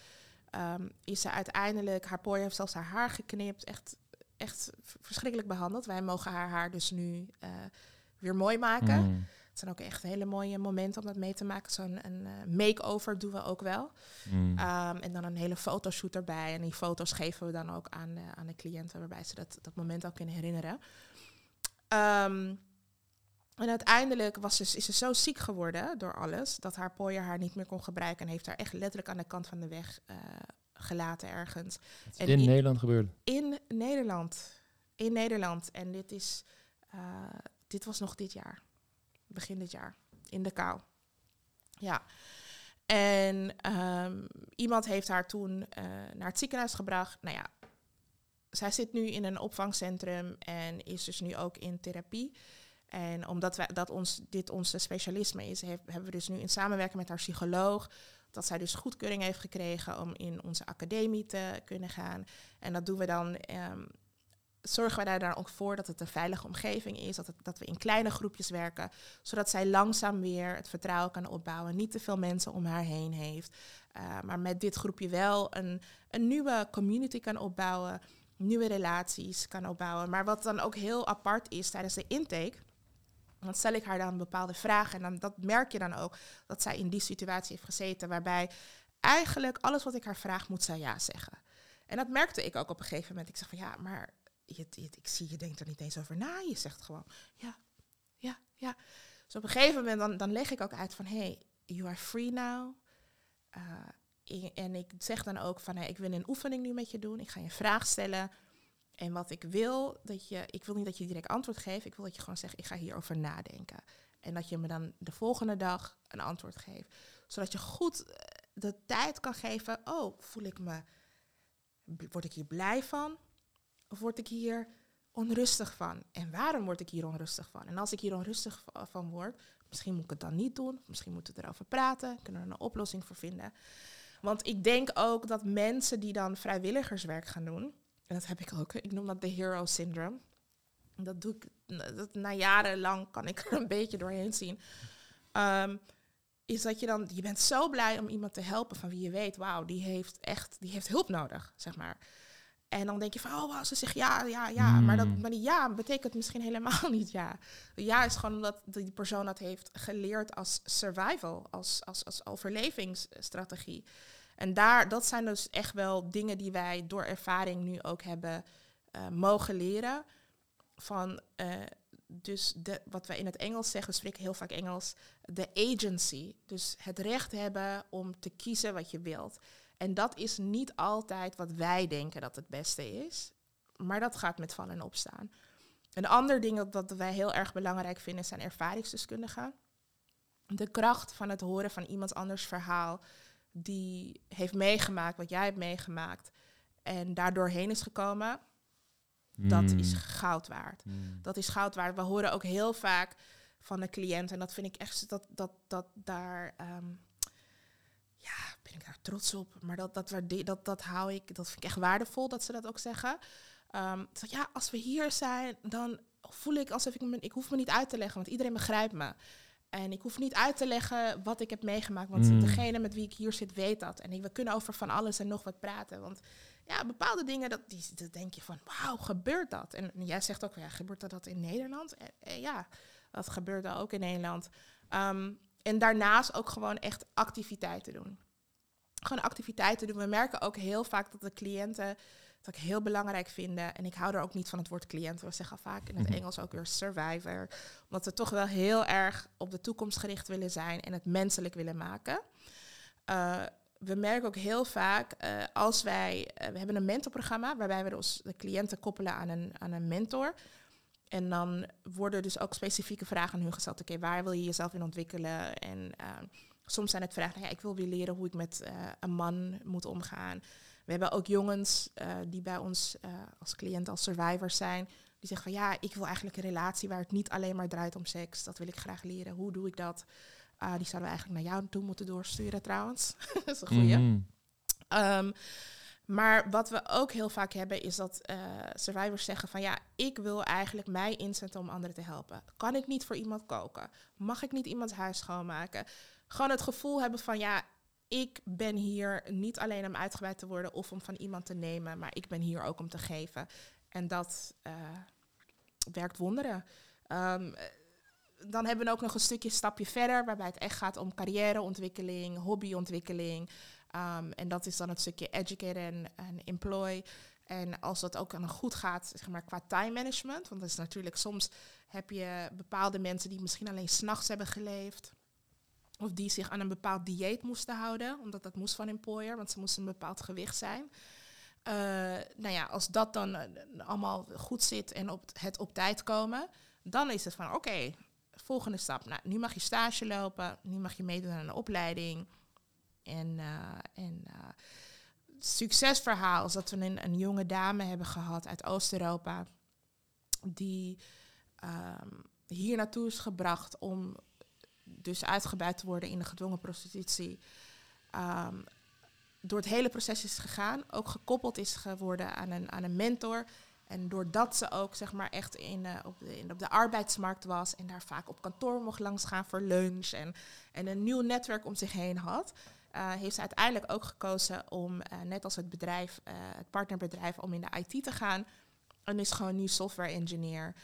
Speaker 2: Um, is ze uiteindelijk, haar pooi heeft zelfs haar haar geknipt. Echt, echt verschrikkelijk behandeld. Wij mogen haar haar dus nu uh, weer mooi maken. Mm. Het zijn ook echt hele mooie momenten om dat mee te maken. Zo'n uh, make-over doen we ook wel. Mm. Um, en dan een hele fotoshoot erbij. En die foto's geven we dan ook aan, uh, aan de cliënten, waarbij ze dat, dat moment ook kunnen herinneren. Um, en uiteindelijk was ze, is ze zo ziek geworden door alles, dat haar pooier haar niet meer kon gebruiken. En heeft haar echt letterlijk aan de kant van de weg uh, gelaten ergens.
Speaker 1: En in, in Nederland gebeurde?
Speaker 2: In Nederland. In Nederland. En dit is, uh, dit was nog dit jaar begin dit jaar, in de kou. Ja. En um, iemand heeft haar toen uh, naar het ziekenhuis gebracht. Nou ja, zij zit nu in een opvangcentrum en is dus nu ook in therapie. En omdat wij, dat ons, dit onze specialisme is, hebben we dus nu in samenwerking met haar psycholoog, dat zij dus goedkeuring heeft gekregen om in onze academie te kunnen gaan. En dat doen we dan um, zorgen wij daar dan ook voor dat het een veilige omgeving is, dat, het, dat we in kleine groepjes werken, zodat zij langzaam weer het vertrouwen kan opbouwen, niet te veel mensen om haar heen heeft, uh, maar met dit groepje wel een, een nieuwe community kan opbouwen, nieuwe relaties kan opbouwen. Maar wat dan ook heel apart is tijdens de intake, dan stel ik haar dan bepaalde vragen en dan, dat merk je dan ook dat zij in die situatie heeft gezeten waarbij eigenlijk alles wat ik haar vraag moet zij ja zeggen. En dat merkte ik ook op een gegeven moment. Ik zeg van ja, maar je, ik zie je denkt er niet eens over na. Je zegt gewoon ja, ja, ja. Dus op een gegeven moment dan, dan leg ik ook uit van hey, you are free now. Uh, en ik zeg dan ook van hey, ik wil een oefening nu met je doen. Ik ga je een vraag stellen. En wat ik wil, dat je, ik wil niet dat je direct antwoord geeft. Ik wil dat je gewoon zegt, ik ga hierover nadenken. En dat je me dan de volgende dag een antwoord geeft. Zodat je goed eh, de tijd kan geven. Oh, voel ik me, word ik hier blij van? Of word ik hier onrustig van? En waarom word ik hier onrustig van? En als ik hier onrustig van word, misschien moet ik het dan niet doen. Misschien moeten we erover praten. Kunnen we er een oplossing voor vinden. Want ik denk ook dat mensen die dan vrijwilligerswerk gaan doen, en dat heb ik ook, ik noem dat de hero syndrome. Dat doe ik, dat, na jarenlang kan ik er een beetje doorheen zien. Um, is dat je dan, je bent zo blij om iemand te helpen van wie je weet, wauw, die heeft echt, die heeft hulp nodig, zeg maar. En dan denk je van, oh, wow, ze zegt ja, ja, ja. Maar, dat, hmm. maar die ja betekent misschien helemaal (laughs) niet ja. Ja is gewoon omdat die persoon dat heeft geleerd als survival, als, als, als overlevingsstrategie. En daar, dat zijn dus echt wel dingen die wij door ervaring nu ook hebben uh, mogen leren. Van uh, dus de, wat wij in het Engels zeggen, we spreken heel vaak Engels, de agency. Dus het recht hebben om te kiezen wat je wilt. En dat is niet altijd wat wij denken dat het beste is, maar dat gaat met vallen en opstaan. Een ander ding dat, dat wij heel erg belangrijk vinden zijn ervaringsdeskundigen. De kracht van het horen van iemand anders verhaal die heeft meegemaakt wat jij hebt meegemaakt en daardoor heen is gekomen, dat is hmm. goud waard. Hmm. Dat is goud waard. We horen ook heel vaak van de cliënt, en dat vind ik echt, dat, dat, dat daar, ehm, ja, ben ik daar trots op. Maar dat, dat, dat, dat hou ik, dat vind ik echt waardevol dat ze dat ook zeggen. Um, dat, ja, als we hier zijn, dan voel ik alsof ik me, ik hoef me niet uit te leggen, want iedereen begrijpt me. En ik hoef niet uit te leggen wat ik heb meegemaakt, want mm. degene met wie ik hier zit weet dat. En we kunnen over van alles en nog wat praten. Want ja, bepaalde dingen, dat, die, dat denk je van, wauw, gebeurt dat? En jij zegt ook, ja, gebeurt dat, dat in Nederland? En, eh, eh, ja, dat gebeurt ook in Nederland. Ehm, en daarnaast ook gewoon echt activiteiten doen. Gewoon activiteiten doen. We merken ook heel vaak dat de cliënten dat ik heel belangrijk vinden. En ik hou er ook niet van het woord cliënt. We zeggen vaak in het mhm. Engels ook weer survivor. Omdat we toch wel heel erg op de toekomst gericht willen zijn en het menselijk willen maken. Uh, we merken ook heel vaak uh, als wij, uh, we hebben een mentorprogramma waarbij we dus de cliënten koppelen aan een, aan een mentor. En dan worden dus ook specifieke vragen aan hun gesteld. Oké, waar wil je jezelf in ontwikkelen? En soms zijn het vragen, nou ja, ik wil weer leren hoe ik met een man moet omgaan. We hebben ook jongens uh, die bij ons uh, als cliënt, als survivors zijn. Die zeggen van ja, ik wil eigenlijk een relatie waar het niet alleen maar draait om seks. Dat wil ik graag leren. Hoe doe ik dat? Uh, die zouden we eigenlijk naar jou toe moeten doorsturen trouwens. (laughs) dat is een goeie. Mm um, maar wat we ook heel vaak hebben is dat survivors zeggen van ja, ik wil eigenlijk mij inzetten om anderen te helpen. Kan ik niet voor iemand koken? Mag ik niet iemands huis schoonmaken? Gewoon het gevoel hebben van ja, ik ben hier niet alleen om uitgebreid te worden of om van iemand te nemen, maar ik ben hier ook om te geven. En dat uh, werkt wonderen. Um, dan hebben we ook nog een stukje stapje verder, waarbij het echt gaat om carrièreontwikkeling, hobbyontwikkeling. Um, en dat is dan het stukje educate en, en employ. En als dat ook dan goed gaat, zeg maar qua time management. Want dat is natuurlijk soms heb je bepaalde mensen die misschien alleen s'nachts hebben geleefd. Of die zich aan een bepaald dieet moesten houden, omdat dat moest van employer, want ze moesten een bepaald gewicht zijn. Uh, nou ja, als dat dan eh, allemaal goed zit en op het op tijd komen, dan is het van oké, volgende stap. Nou, nu mag je stage lopen, nu mag je meedoen aan een opleiding. En, uh, en succesverhaal is dat we een, een, jonge dame hebben gehad uit Oost-Europa, die um, hier naartoe is gebracht om dus uitgebuit te worden in de gedwongen prostitutie. Um, door het hele proces is gegaan, ook gekoppeld is geworden aan een, aan een mentor. En doordat ze ook zeg maar echt in, eh, op, de, in, op de arbeidsmarkt was en daar vaak op kantoor mocht langsgaan voor lunch en, en een nieuw netwerk om zich heen had, uh, heeft ze uiteindelijk ook gekozen om, uh, net als het bedrijf, het partnerbedrijf, om in de IT te gaan. En is gewoon nu software engineer.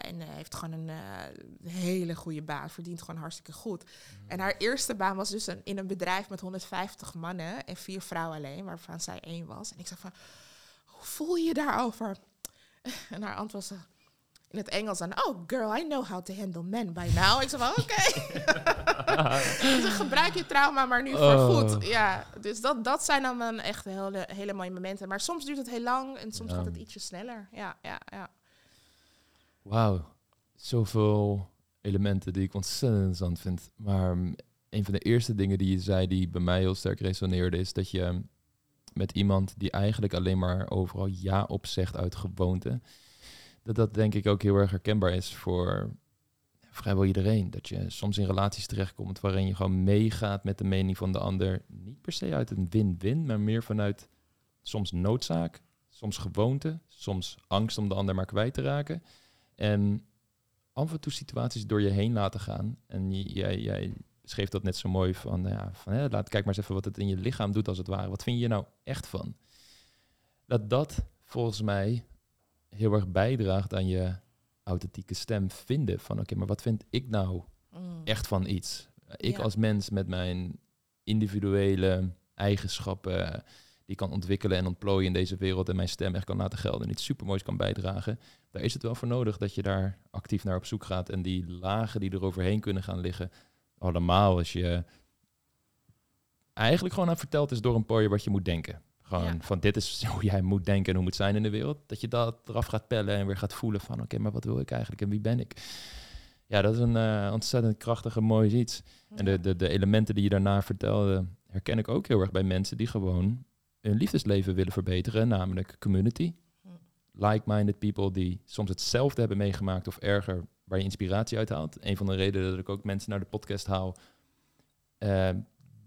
Speaker 2: En heeft gewoon een hele goede baan, verdient gewoon hartstikke goed. Mm. En haar eerste baan was dus een, in een bedrijf met 150 mannen en vier vrouwen alleen, waarvan zij één was. En ik zeg van, hoe voel je je daarover? (laughs) En haar antwoord was in het Engels dan, oh girl, I know how to handle men by now. Ik zei van, oké. (laughs) (laughs) dus gebruik je trauma maar nu voor oh. goed. Ja, dus dat, dat zijn dan echt hele, hele mooie momenten. Maar soms duurt het heel lang en soms gaat het ietsje sneller. Ja, ja, ja.
Speaker 1: Wauw, zoveel elementen die ik ontzettend interessant vind. Maar een van de eerste dingen die je zei die bij mij heel sterk resoneerde, is dat je met iemand die eigenlijk alleen maar overal ja op zegt uit gewoonte. Dat dat denk ik ook heel erg herkenbaar is voor vrijwel iedereen. Dat je soms in relaties terechtkomt waarin je gewoon meegaat met de mening van de ander. Niet per se uit een win-win, maar meer vanuit soms noodzaak, soms gewoonte, soms angst om de ander maar kwijt te raken. En af en toe situaties door je heen laten gaan. En jij, jij schreef dat net zo mooi van, ja, van hè, laat kijk maar eens even wat het in je lichaam doet als het ware. Wat vind je nou echt van? Dat dat volgens mij heel erg bijdraagt aan je authentieke stem vinden van oké, maar wat vind ik nou mm. echt van iets? Ik als mens met mijn individuele eigenschappen die kan ontwikkelen en ontplooien in deze wereld en mijn stem echt kan laten gelden en iets supermoois kan bijdragen. Daar is het wel voor nodig dat je daar actief naar op zoek gaat en die lagen die er overheen kunnen gaan liggen, allemaal als je eigenlijk gewoon aan verteld is door een pooier wat je moet denken. Gewoon van dit is (laughs) hoe jij moet denken en hoe moet zijn in de wereld. Dat je dat eraf gaat pellen en weer gaat voelen van oké, maar wat wil ik eigenlijk en wie ben ik? Ja, dat is een uh, ontzettend krachtige, mooi iets. En de, de, de elementen die je daarna vertelde, herken ik ook heel erg bij mensen die gewoon hun liefdesleven willen verbeteren, namelijk community. Like-minded people die soms hetzelfde hebben meegemaakt of erger, waar je inspiratie uit haalt. Een van de redenen dat ik ook mensen naar de podcast haal, uh,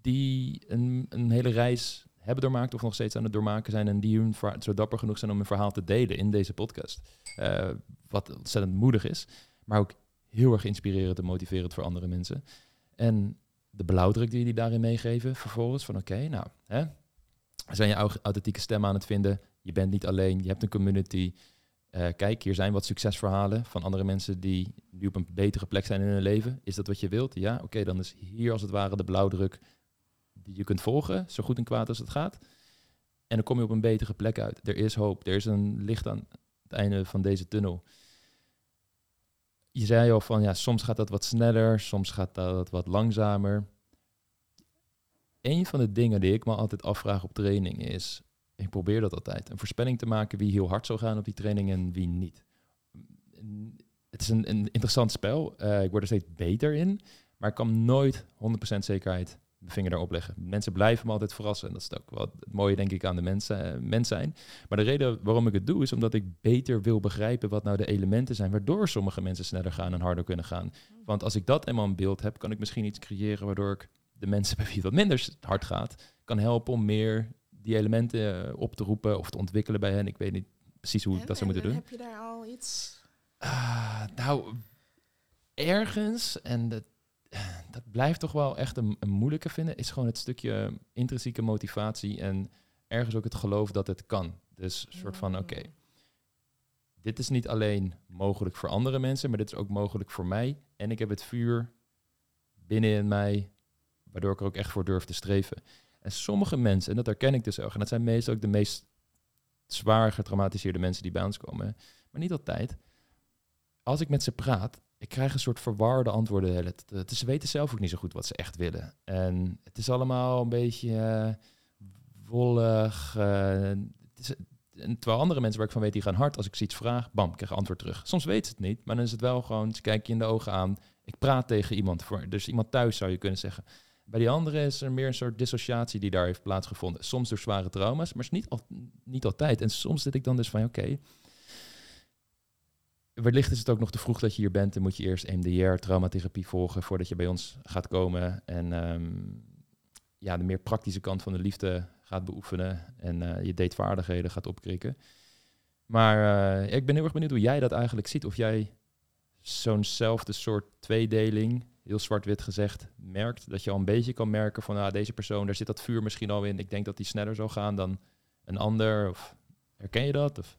Speaker 1: die een, een hele reis hebben doormaakt of nog steeds aan het doormaken zijn en die hun zo dapper genoeg zijn om hun verhaal te delen in deze podcast. Uh, wat ontzettend moedig is, maar ook heel erg inspirerend en motiverend voor andere mensen. En de blauwdruk die die daarin meegeven vervolgens van oké, nou, hè, zijn je authentieke stem aan het vinden. Je bent niet alleen, je hebt een community. Uh, kijk, hier zijn wat succesverhalen van andere mensen die nu op een betere plek zijn in hun leven. Is dat wat je wilt? Ja, oké, dan is hier als het ware de blauwdruk die je kunt volgen, zo goed en kwaad als het gaat. En dan kom je op een betere plek uit. Er is hoop, er is een licht aan het einde van deze tunnel. Je zei al van ja, soms gaat dat wat sneller, soms gaat dat wat langzamer. Een van de dingen die ik me altijd afvraag op training is, ik probeer dat altijd, een voorspelling te maken wie heel hard zou gaan op die training en wie niet. Het is een, een interessant spel. Uh, ik word er steeds beter in, maar ik kan nooit 100% zekerheid mijn vinger daarop leggen. Mensen blijven me altijd verrassen. En dat is ook wat het mooie, denk ik, aan de mensen, uh, mens zijn. Maar de reden waarom ik het doe, is omdat ik beter wil begrijpen wat nou de elementen zijn, waardoor sommige mensen sneller gaan en harder kunnen gaan. Want als ik dat eenmaal in beeld heb, kan ik misschien iets creëren waardoor ik de mensen (laughs) bij wie het wat minder hard gaat, kan helpen om meer die elementen eh, op te roepen of te ontwikkelen bij hen. Ik weet niet precies hoe ik dat zou moeten doen.
Speaker 2: Heb je daar al iets?
Speaker 1: Uh, nou, ergens, en dat dat blijft toch wel echt een, een, moeilijke vinden, is gewoon het stukje intrinsieke motivatie en ergens ook het geloof dat het kan. Dus een soort van, oké, dit is niet alleen mogelijk voor andere mensen, maar dit is ook mogelijk voor mij. En ik heb het vuur binnen in mij, waardoor ik er ook echt voor durf te streven. En sommige mensen, en dat herken ik dus ook, en dat zijn meestal ook de meest zwaar getraumatiseerde mensen die bij ons komen, maar niet altijd. Als ik met ze praat, ik krijg een soort verwarde antwoorden. Het, ze weten zelf ook niet zo goed wat ze echt willen. En het is allemaal een beetje uh, wollig. Uh, het is, en terwijl andere mensen waar ik van weet, die gaan hard. Als ik ze iets vraag, bam, krijg antwoord terug. Soms weet ze het niet, maar dan is het wel gewoon, ze kijken je in de ogen aan. Ik praat tegen iemand, voor, dus iemand thuis zou je kunnen zeggen. Bij die andere is er meer een soort dissociatie die daar heeft plaatsgevonden. Soms door zware trauma's, maar is niet, niet altijd. En soms zit ik dan dus van, oké, wellicht is het ook nog te vroeg dat je hier bent en moet je eerst MDR, traumatherapie volgen voordat je bij ons gaat komen. En ehm, ja, de meer praktische kant van de liefde gaat beoefenen en uh, je datevaardigheden gaat opkrikken. Maar uh, ik ben heel erg benieuwd hoe jij dat eigenlijk ziet. Of jij zo'nzelfde soort tweedeling, heel zwart-wit gezegd, merkt. Dat je al een beetje kan merken van ah, deze persoon, daar zit dat vuur misschien al in. Ik denk dat die sneller zal gaan dan een ander. Of herken je dat? Of?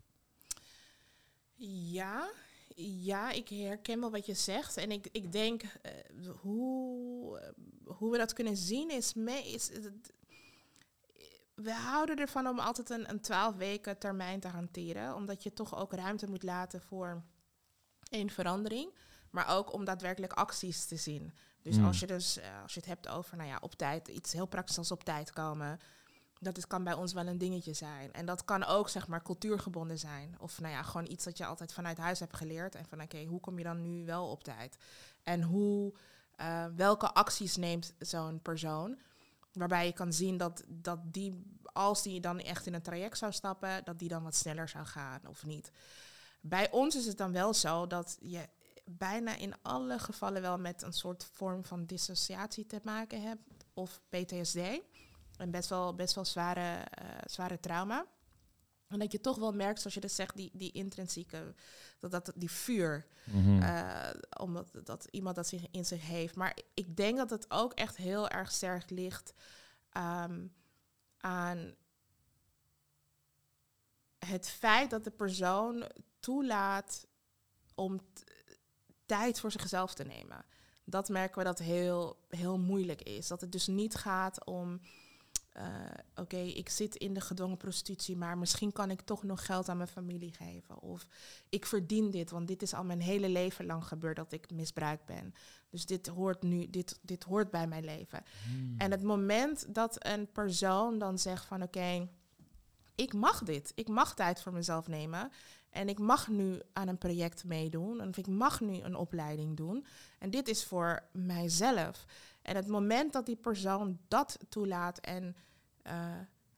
Speaker 2: Ja, ja, ik herken wel wat je zegt. En ik, ik denk uh, hoe, hoe we dat kunnen zien is, mee, is we houden ervan om altijd een, een 12 weken termijn te hanteren. Omdat je toch ook ruimte moet laten voor één verandering. Maar ook om daadwerkelijk acties te zien. Dus hmm. als je dus uh, als je het hebt over nou ja, op tijd, iets heel praktisch als op tijd komen. Dat het kan bij ons wel een dingetje zijn. En dat kan ook zeg maar cultuurgebonden zijn. Of nou ja, gewoon iets dat je altijd vanuit huis hebt geleerd. En van oké, hoe kom je dan nu wel op tijd? En hoe, uh, welke acties neemt zo'n persoon? Waarbij je kan zien dat, dat die, als die dan echt in een traject zou stappen, dat die dan wat sneller zou gaan of niet. Bij ons is het dan wel zo dat je bijna in alle gevallen wel met een soort vorm van dissociatie te maken hebt. Of PTSD. En best wel, best wel zware, uh, zware trauma. En dat je toch wel merkt, zoals je dat zegt, die, die intrinsieke, dat, dat die vuur, mm omdat dat iemand dat zich in zich heeft. Maar ik denk dat het ook echt heel erg sterk ligt ehm, aan het feit dat de persoon toelaat om tijd voor zichzelf te nemen. Dat merken we dat heel, heel moeilijk is. Dat het dus niet gaat om uh, oké, ik zit in de gedwongen prostitutie, maar misschien kan ik toch nog geld aan mijn familie geven. Of ik verdien dit, want dit is al mijn hele leven lang gebeurd dat ik misbruikt ben. Dus dit hoort nu, dit, dit hoort bij mijn leven. Hmm. En het moment dat een persoon dan zegt van oké, ik mag dit, ik mag tijd voor mezelf nemen. En ik mag nu aan een project meedoen. Of ik mag nu een opleiding doen. En dit is voor mijzelf. En het moment dat die persoon dat toelaat en uh,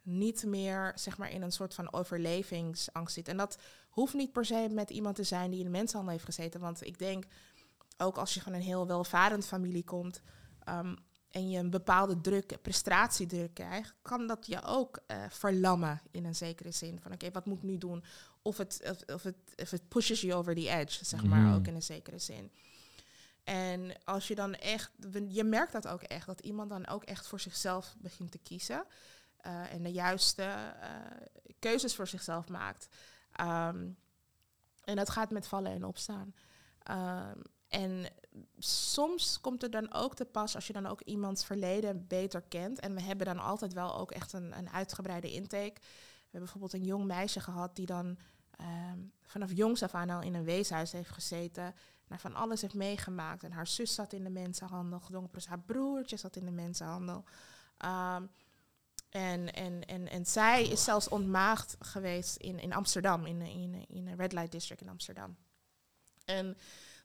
Speaker 2: niet meer zeg maar, in een soort van overlevingsangst zit. En dat hoeft niet per se met iemand te zijn die in de mensenhandel heeft gezeten. Want ik denk, ook als je van een heel welvarend familie komt um, en je een bepaalde druk, prestatiedruk krijgt, kan dat je ook uh, verlammen in een zekere zin. Van oké, wat moet ik nu doen? Of het, of, of, het, of het pushes you over the edge, zeg maar, mm. ook in een zekere zin. En als je dan echt, je merkt dat ook echt, dat iemand dan ook echt voor zichzelf begint te kiezen. Uh, en de juiste uh, keuzes voor zichzelf maakt. Um, en dat gaat met vallen en opstaan. Um, en soms komt er dan ook te pas als je dan ook iemands verleden beter kent. En we hebben dan altijd wel ook echt een, een uitgebreide intake. We hebben bijvoorbeeld een jong meisje gehad die dan um, vanaf jongs af aan al in een weeshuis heeft gezeten naar van alles heeft meegemaakt. En haar zus zat in de mensenhandel, gedwongen haar broertje zat in de mensenhandel. Um, en, en, en, en zij is zelfs ontmaagd geweest in, in Amsterdam, in, in, in een Red Light District in Amsterdam. En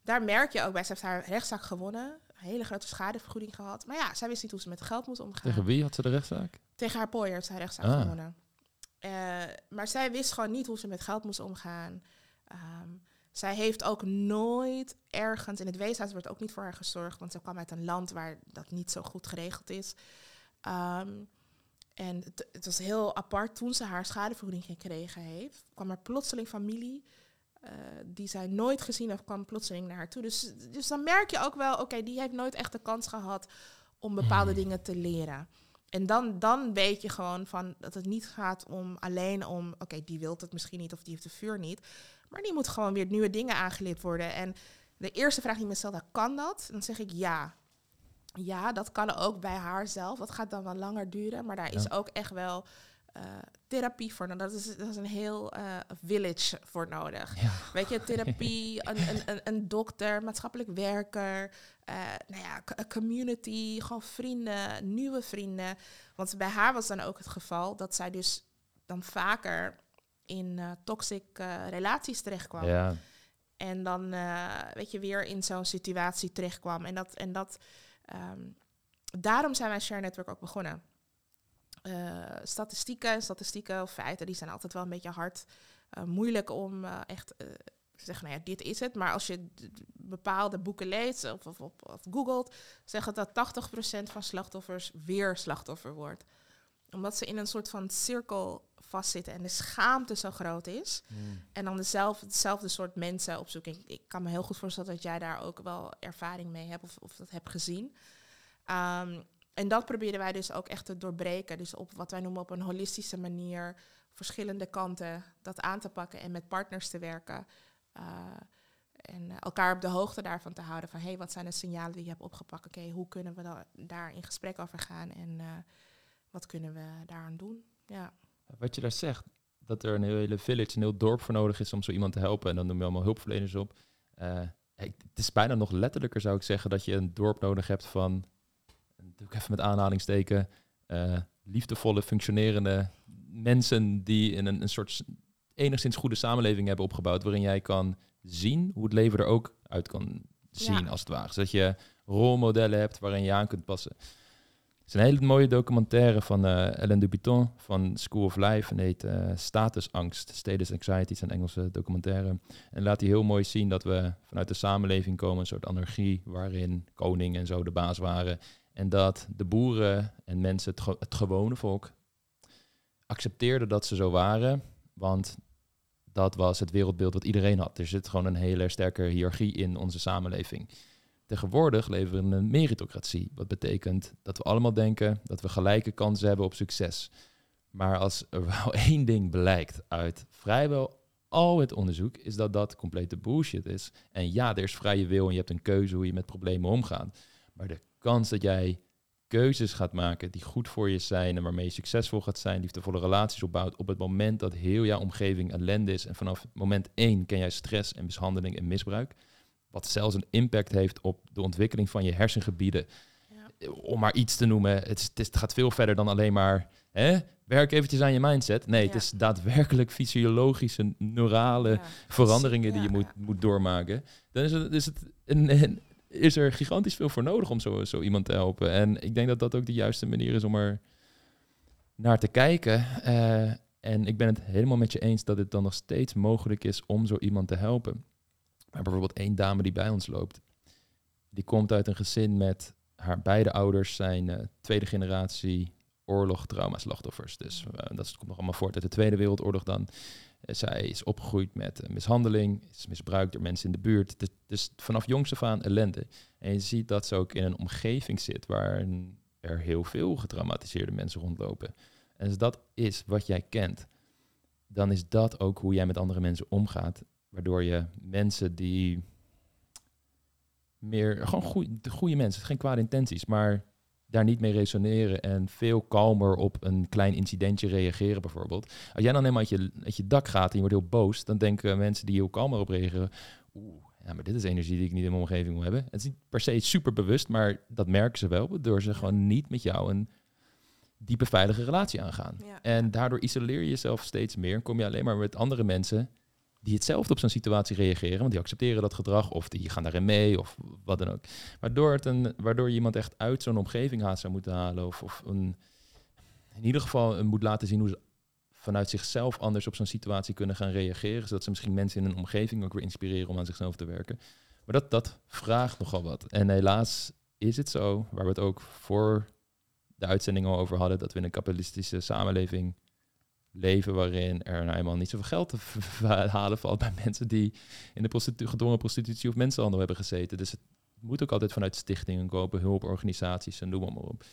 Speaker 2: daar merk je ook bij, ze heeft haar rechtszaak gewonnen, een hele grote schadevergoeding gehad. Maar ja, zij wist niet hoe ze met geld moest omgaan.
Speaker 1: Tegen wie had ze de rechtszaak?
Speaker 2: Tegen haar pooier heeft ze haar rechtszaak ah. gewonnen. Uh, maar zij wist gewoon niet hoe ze met geld moest omgaan. Um, zij heeft ook nooit ergens, in het weeshuis wordt ook niet voor haar gezorgd, want ze kwam uit een land waar dat niet zo goed geregeld is. Um, en het, het, was heel apart toen ze haar schadevergoeding gekregen heeft. kwam er plotseling familie uh, die zij nooit gezien heeft, kwam plotseling naar haar toe. Dus, dus dan merk je ook wel, oké, die heeft nooit echt de kans gehad om bepaalde hmm. dingen te leren. En dan, dan weet je gewoon van dat het niet gaat om alleen om, oké, die wil het misschien niet of die heeft de vuur niet. Maar die moet gewoon weer nieuwe dingen aangeleerd worden. En de eerste vraag die me stelt, kan dat? Dan zeg ik ja. Ja, dat kan ook bij haar zelf. Dat gaat dan wel langer duren, maar daar is ook echt wel therapie voor nodig. Dat is, dat is een heel uh, village voor nodig. Weet je, therapie, (laughs) een, een, een, een, dokter, maatschappelijk werker, uh, nou ja, community, gewoon vrienden, nieuwe vrienden. Want bij haar was dan ook het geval dat zij dus dan vaker in uh, toxic uh, relaties terechtkwam. Ja. En dan, uh, weet je, weer in zo'n situatie terechtkwam. En dat, en dat um, daarom zijn wij Share Network ook begonnen. Statistieken, statistieken of feiten, die zijn altijd wel een beetje hard. moeilijk om echt te zeggen, nou ja, dit is het. Maar als je bepaalde boeken leest of, of, of, of googelt, zeggen dat 80% van slachtoffers weer slachtoffer wordt. omdat ze in een soort van cirkel vastzitten en de schaamte zo groot is.
Speaker 1: Hmm.
Speaker 2: En dan dezelfde, hetzelfde soort mensen opzoeken. Ik, ik kan me heel goed voorstellen dat jij daar ook wel ervaring mee hebt of, of dat hebt gezien. Ehm, en dat proberen wij dus ook echt te doorbreken. Dus op wat wij noemen op een holistische manier, verschillende kanten dat aan te pakken en met partners te werken. Uh, en elkaar op de hoogte daarvan te houden. Van hey, wat zijn de signalen die je hebt opgepakt? Oké, hoe kunnen we da daar in gesprek over gaan? En uh, wat kunnen we daaraan doen? Ja.
Speaker 1: Wat je daar zegt, dat er een hele village, een heel dorp voor nodig is om zo iemand te helpen. En dan noem je allemaal hulpverleners op. Uh, het is bijna nog letterlijker, zou ik zeggen, dat je een dorp nodig hebt van, doe ik even met aanhalingsteken, uh, liefdevolle, functionerende mensen die in een, een soort enigszins goede samenleving hebben opgebouwd, waarin jij kan zien hoe het leven er ook uit kan zien, ja. als het ware. Zodat je rolmodellen hebt waarin je aan kunt passen. Het is een hele mooie documentaire van uh, Ellen Dubiton van School of Life. En heet uh, Statusangst, Status Anxiety, is een Engelse documentaire. En laat hij heel mooi zien dat we vanuit de samenleving komen, een soort anarchie, waarin koning en zo de baas waren. En dat de boeren en mensen, het, het gewone volk, accepteerden dat ze zo waren. Want dat was het wereldbeeld wat iedereen had. Er zit gewoon een hele sterke hiërarchie in onze samenleving. Tegenwoordig leven we in een meritocratie. Wat betekent dat we allemaal denken dat we gelijke kansen hebben op succes. Maar als er wel (laughs) één ding blijkt uit vrijwel al het onderzoek, is dat dat complete bullshit is. En ja, er is vrije wil en je hebt een keuze hoe je met problemen omgaat. Maar de kans dat jij keuzes gaat maken die goed voor je zijn en waarmee je succesvol gaat zijn, liefdevolle relaties opbouwt op het moment dat heel jouw omgeving ellende is en vanaf moment één ken jij stress en mishandeling en misbruik, wat zelfs een impact heeft op de ontwikkeling van je hersengebieden. Ja. Om maar iets te noemen, het, is, het, gaat veel verder dan alleen maar hè, werk eventjes aan je mindset. Nee, ja. het is daadwerkelijk fysiologische, neurale ja. veranderingen die je moet, moet doormaken. Dan is het, is het een, een is er gigantisch veel voor nodig om zo, zo iemand te helpen. En ik denk dat dat ook de juiste manier is om er naar te kijken. Uh, en ik ben het helemaal met je eens dat het dan nog steeds mogelijk is om zo iemand te helpen. Maar bijvoorbeeld één dame die bij ons loopt, die komt uit een gezin met haar beide ouders zijn uh, tweede generatie oorlog trauma slachtoffers. Dus uh, dat komt nog allemaal voort uit de Tweede Wereldoorlog dan. Zij is opgegroeid met mishandeling, is misbruikt door mensen in de buurt. Dus, dus, vanaf jongs af aan ellende. En je ziet dat ze ook in een omgeving zit waar er heel veel getraumatiseerde mensen rondlopen. En als dat is wat jij kent, dan is dat ook hoe jij met andere mensen omgaat. Waardoor je mensen die meer, gewoon goede mensen, geen kwade intenties, maar daar niet mee resoneren en veel kalmer op een klein incidentje reageren bijvoorbeeld. Als jij dan helemaal uit je, uit je dak gaat en je wordt heel boos, dan denken mensen die heel kalmer op reageren, oeh, ja, maar dit is energie die ik niet in mijn omgeving wil hebben. Het is niet per se super bewust, maar dat merken ze wel, door ze gewoon niet met jou een diepe veilige relatie aangaan.
Speaker 2: Ja.
Speaker 1: En daardoor isoleer je jezelf steeds meer en kom je alleen maar met andere mensen die hetzelfde op zo'n situatie reageren, want die accepteren dat gedrag of die gaan daarin mee of wat dan ook. Waardoor, het een, waardoor je iemand echt uit zo'n omgeving haast zou moeten halen of, of een, in ieder geval moet laten zien hoe ze vanuit zichzelf anders op zo'n situatie kunnen gaan reageren, zodat ze misschien mensen in een omgeving ook weer inspireren om aan zichzelf te werken. Maar dat, dat vraagt nogal wat. En helaas is het zo, waar we het ook voor de uitzending al over hadden, dat we in een kapitalistische samenleving leven waarin er nou eenmaal niet zoveel geld te halen valt bij mensen die in de prostitu gedwongen prostitutie of mensenhandel hebben gezeten. Dus het moet ook altijd vanuit stichtingen kopen, hulporganisaties en noem maar op.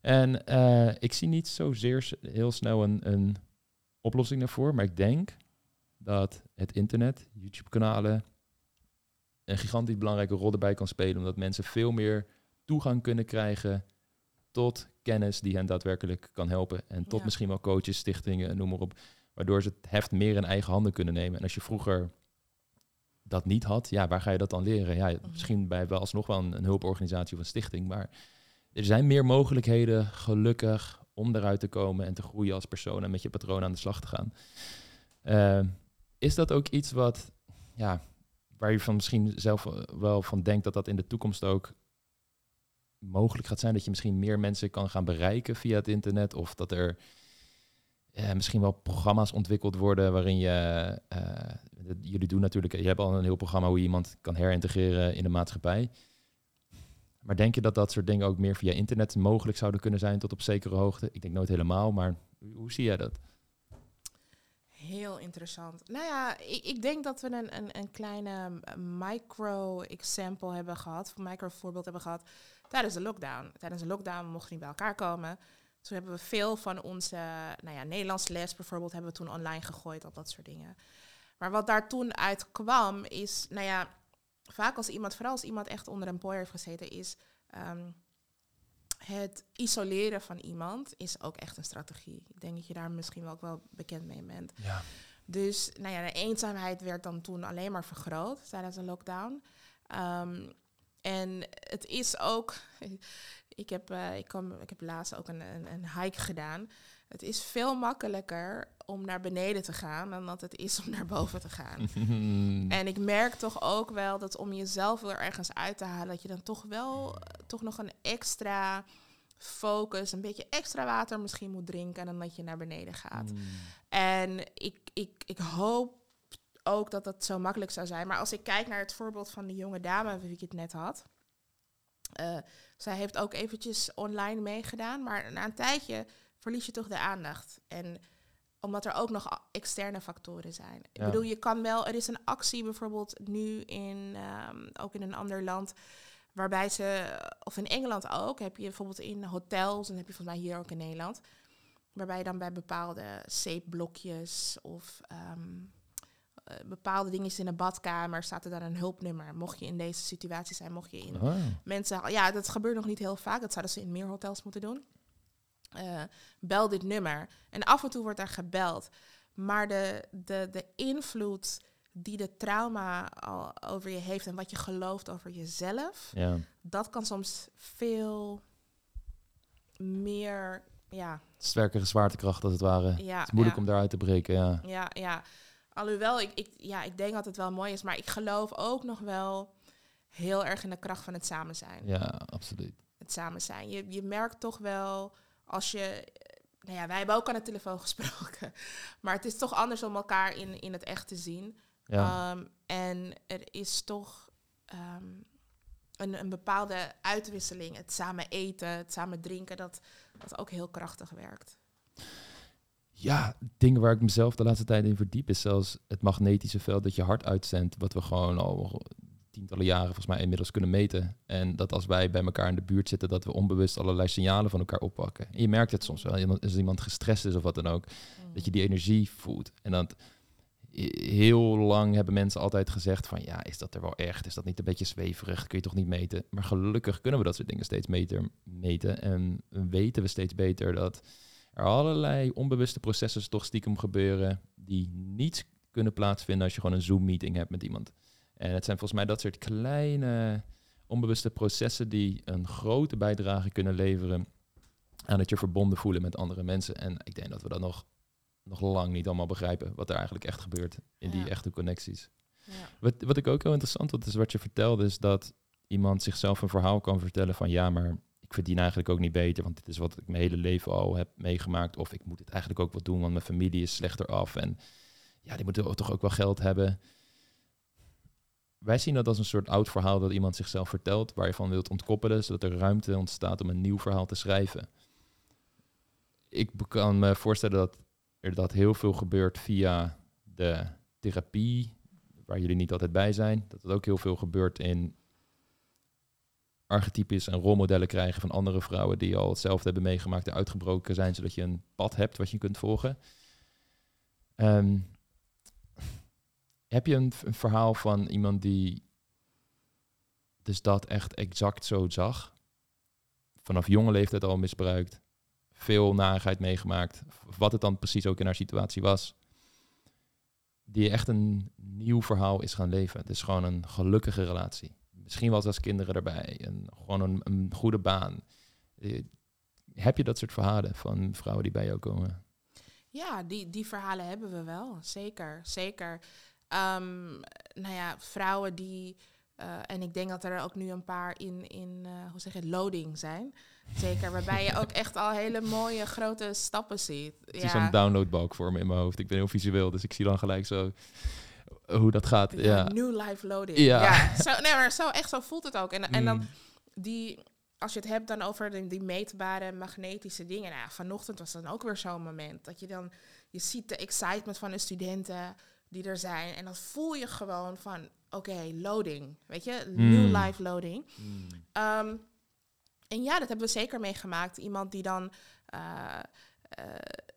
Speaker 1: En uh, ik zie niet zozeer heel snel een, een oplossing daarvoor, maar ik denk dat het internet, YouTube-kanalen, een gigantisch belangrijke rol erbij kan spelen, omdat mensen veel meer toegang kunnen krijgen tot kennis die hen daadwerkelijk kan helpen. En tot
Speaker 2: Ja.
Speaker 1: misschien wel coaches, stichtingen, noem maar op. Waardoor ze het heft meer in eigen handen kunnen nemen. En als je vroeger dat niet had, ja, waar ga je dat dan leren? Ja,
Speaker 2: Mhm.
Speaker 1: misschien bij wel alsnog wel een, een hulporganisatie of een stichting. Maar er zijn meer mogelijkheden, gelukkig, om eruit te komen en te groeien als persoon en met je patroon aan de slag te gaan. Eh, is dat ook iets wat, ja, waar je van misschien zelf wel van denkt dat dat in de toekomst ook mogelijk gaat zijn? Dat je misschien meer mensen kan gaan bereiken via het internet? Of dat er eh, misschien wel programma's ontwikkeld worden waarin je... eh, jullie doen natuurlijk... Je hebt al een heel programma hoe je iemand kan herintegreren in de maatschappij. Maar denk je dat dat soort dingen ook meer via internet mogelijk zouden kunnen zijn tot op zekere hoogte? Ik denk nooit helemaal, maar hoe, zie jij dat?
Speaker 2: Heel interessant. Nou ja, ik, ik denk dat we een, een, een kleine micro-example hebben gehad, micro-voorbeeld hebben gehad tijdens de lockdown. Tijdens de lockdown mochten we niet bij elkaar komen. Toen hebben we veel van onze nou ja, Nederlands les bijvoorbeeld hebben we toen online gegooid, al dat soort dingen. Maar wat daar toen uit kwam is, nou ja, vaak als iemand, vooral als iemand echt onder een boy heeft gezeten, is ehm, het isoleren van iemand is ook echt een strategie. Ik denk dat je daar misschien wel ook wel bekend mee bent.
Speaker 1: Ja.
Speaker 2: Dus nou ja, de eenzaamheid werd dan toen alleen maar vergroot tijdens de lockdown. Ehm, en het is ook, ik heb, uh, ik, ik heb laatst ook een, een, een, hike gedaan. Het is veel makkelijker om naar beneden te gaan dan dat het is om (laughs) naar boven te gaan. (laughs) en ik merk toch ook wel dat om jezelf weer ergens uit te halen, dat je dan toch wel uh, toch nog een extra focus, een beetje extra water misschien moet drinken dan dat je naar beneden gaat. Mm. En ik, ik, ik hoop ook dat dat zo makkelijk zou zijn. Maar als ik kijk naar het voorbeeld van die jonge dame wie ik het net had. Uh, zij heeft ook eventjes online meegedaan, maar na een tijdje verlies je toch de aandacht. En omdat er ook nog externe factoren zijn. Ik bedoel, je kan wel, er is een actie bijvoorbeeld nu in, um, ook in een ander land, waarbij ze, of in Engeland ook, heb je bijvoorbeeld in hotels, en heb je volgens mij hier ook in Nederland, waarbij je dan bij bepaalde zeepblokjes of um, uh, bepaalde dingen in een badkamer staat er dan een hulpnummer. Mocht je in deze situatie zijn, mocht je in
Speaker 1: Oh.
Speaker 2: mensen. Ja, dat gebeurt nog niet heel vaak. Dat zouden ze in meer hotels moeten doen. Uh, bel dit nummer. En af en toe wordt er gebeld. Maar de, de, de invloed die de trauma al over je heeft en wat je gelooft over jezelf,
Speaker 1: Ja.
Speaker 2: dat kan soms veel meer. Ja,
Speaker 1: Sterkere zwaartekracht als het ware.
Speaker 2: ja,
Speaker 1: Het is moeilijk
Speaker 2: ja.
Speaker 1: om daaruit te breken, ja.
Speaker 2: Ja, ja. Alhoewel, ik, ik, ja, ik denk dat het wel mooi is, maar ik geloof ook nog wel heel erg in de kracht van het samen zijn.
Speaker 1: Ja, absoluut.
Speaker 2: Het samen zijn. Je, je merkt toch wel als je. Nou ja, wij hebben ook aan de telefoon (laughs) gesproken. Maar het is toch anders om elkaar in, in het echt te zien.
Speaker 1: Ja.
Speaker 2: Ehm, en er is toch ehm, een, een bepaalde uitwisseling. Het samen eten, het samen drinken, dat, dat ook heel krachtig werkt.
Speaker 1: Ja, dingen waar ik mezelf de laatste tijd in verdiep is zelfs het magnetische veld dat je hart uitzendt, wat we gewoon al tientallen jaren volgens mij inmiddels kunnen meten. En dat als wij bij elkaar in de buurt zitten, dat we onbewust allerlei signalen van elkaar oppakken. En je merkt het soms wel, als iemand gestrest is of wat dan ook, dat je die energie voelt. En dat heel lang hebben mensen altijd gezegd van ja, is dat er wel echt? Is dat niet een beetje zweverig? Kun je toch niet meten? Maar gelukkig kunnen we dat soort dingen steeds beter meten. En weten we steeds beter dat er allerlei onbewuste processen toch stiekem gebeuren die niet kunnen plaatsvinden als je gewoon een Zoom-meeting hebt met iemand. En het zijn volgens mij dat soort kleine onbewuste processen die een grote bijdrage kunnen leveren aan het je verbonden voelen met andere mensen. En ik denk dat we dat nog, nog lang niet allemaal begrijpen, wat er eigenlijk echt gebeurt in die
Speaker 2: Ja.
Speaker 1: echte connecties.
Speaker 2: Ja.
Speaker 1: Wat, wat ik ook heel interessant vond, is wat je vertelde, is dat iemand zichzelf een verhaal kan vertellen van ja, maar ik verdien eigenlijk ook niet beter, want dit is wat ik mijn hele leven al heb meegemaakt. Of ik moet het eigenlijk ook wel doen, want mijn familie is slechter af. En ja, die moeten toch ook wel geld hebben. Wij zien dat als een soort oud verhaal dat iemand zichzelf vertelt, waar je van wilt ontkoppelen, zodat er ruimte ontstaat om een nieuw verhaal te schrijven. Ik kan me voorstellen dat er dat heel veel gebeurt via de therapie, waar jullie niet altijd bij zijn. Dat het ook heel veel gebeurt in archetypes en rolmodellen krijgen van andere vrouwen die al hetzelfde hebben meegemaakt en uitgebroken zijn, zodat je een pad hebt wat je kunt volgen. Ehm, heb je een, een verhaal van iemand die dus dat echt exact zo zag? Vanaf jonge leeftijd al misbruikt, veel narigheid meegemaakt, wat het dan precies ook in haar situatie was. Die echt een nieuw verhaal is gaan leven. Het is gewoon een gelukkige relatie. Misschien wel zelfs kinderen erbij. En gewoon een, een goede baan. Eh, Heb je dat soort verhalen van vrouwen die bij jou komen?
Speaker 2: Ja, die, die verhalen hebben we wel. Zeker, zeker. Ehm, nou ja, vrouwen die... eh, en ik denk dat er ook nu een paar in, in eh, hoe zeg je loading zijn. Zeker, waarbij je ook echt al hele mooie grote stappen ziet.
Speaker 1: Het is zo'n downloadbalk voor me in mijn hoofd. Ik ben heel visueel, dus ik zie dan gelijk zo hoe dat gaat. Ja.
Speaker 2: New life loading.
Speaker 1: Ja.
Speaker 2: Ja. (laughs) Zo, nee, maar zo, echt zo voelt het ook. En, en dan
Speaker 1: Mm.
Speaker 2: die, als je het hebt dan over die, die meetbare magnetische dingen. Nou, vanochtend was dan ook weer zo'n moment. Dat je dan, je ziet de excitement van de studenten die er zijn. En dan voel je gewoon van, oké, loading. Weet je,
Speaker 1: Mm.
Speaker 2: new life loading.
Speaker 1: Mm.
Speaker 2: Ehm, en ja, dat hebben we zeker meegemaakt. Iemand die dan, eh, eh,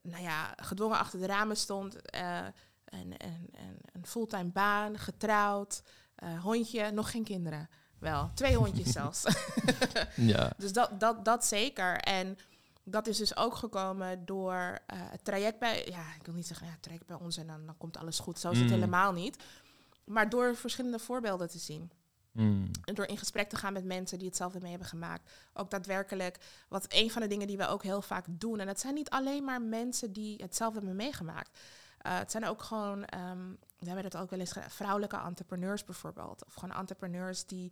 Speaker 2: nou ja, gedwongen achter de ramen stond. eh, en, en, en fulltime baan, getrouwd, eh, hondje, nog geen kinderen. Wel, twee hondjes (laughs) zelfs. (laughs)
Speaker 1: Ja.
Speaker 2: Dus dat, dat, dat zeker. En dat is dus ook gekomen door eh, het traject bij... Ja, ik wil niet zeggen, ja, het traject bij ons en dan, dan komt alles goed. Zo is het
Speaker 1: Mm.
Speaker 2: helemaal niet. Maar door verschillende voorbeelden te zien.
Speaker 1: Mm.
Speaker 2: En door in gesprek te gaan met mensen die hetzelfde mee hebben gemaakt. Ook daadwerkelijk, wat een van de dingen die we ook heel vaak doen. En het zijn niet alleen maar mensen die hetzelfde hebben meegemaakt. Eh, het zijn ook gewoon, ehm, we hebben dat ook wel eens gedaan, vrouwelijke entrepreneurs bijvoorbeeld. Of gewoon entrepreneurs die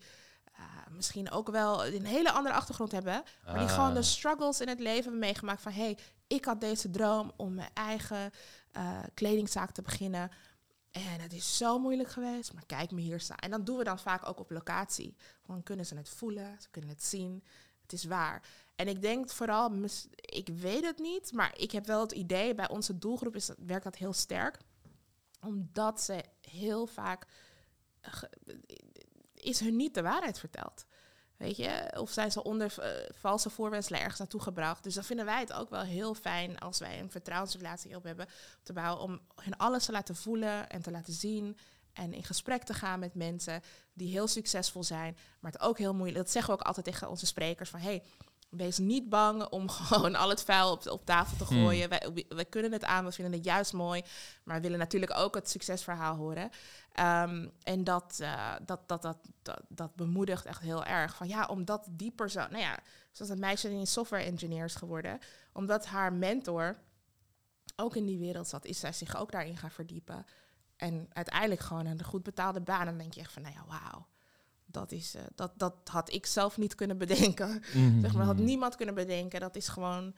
Speaker 2: eh, misschien ook wel een hele andere achtergrond hebben. Maar die
Speaker 1: Ah.
Speaker 2: gewoon de struggles in het leven hebben meegemaakt van... hé, hey, ik had deze droom om mijn eigen eh, kledingzaak te beginnen. En het is zo moeilijk geweest, maar kijk me hier staan. En dan doen we dan vaak ook op locatie. Dan kunnen ze het voelen, ze kunnen het zien. Het is waar. En ik denk vooral, ik weet het niet, maar ik heb wel het idee, bij onze doelgroep is werkt dat heel sterk. Omdat ze heel vaak, is hun niet de waarheid verteld. Weet je, of zijn ze onder eh, valse voorwenselen ergens naartoe gebracht. Dus dan vinden wij het ook wel heel fijn als wij een vertrouwensrelatie op hebben te bouwen. Om hen alles te laten voelen en te laten zien. En in gesprek te gaan met mensen die heel succesvol zijn. Maar het ook heel moeilijk. Dat zeggen we ook altijd tegen onze sprekers. Van hey, wees niet bang om (laughs) gewoon al het vuil op, op tafel te
Speaker 1: Hmm.
Speaker 2: gooien. Wij, we, we kunnen het aan, we vinden het juist mooi. Maar we willen natuurlijk ook het succesverhaal horen. Ehm, en dat, eh, dat, dat, dat, dat, dat bemoedigt echt heel erg. Van ja, omdat die persoon, nou ja, zoals dat meisje die software engineer is geworden, omdat haar mentor ook in die wereld zat, is zij zich ook daarin gaan verdiepen. En uiteindelijk gewoon een goed betaalde baan. En dan denk je echt van, nou ja, wauw. Dat, is, eh, dat, dat had ik zelf niet kunnen bedenken.
Speaker 1: Mhm. (laughs)
Speaker 2: Zeg maar, had niemand kunnen bedenken. Dat is gewoon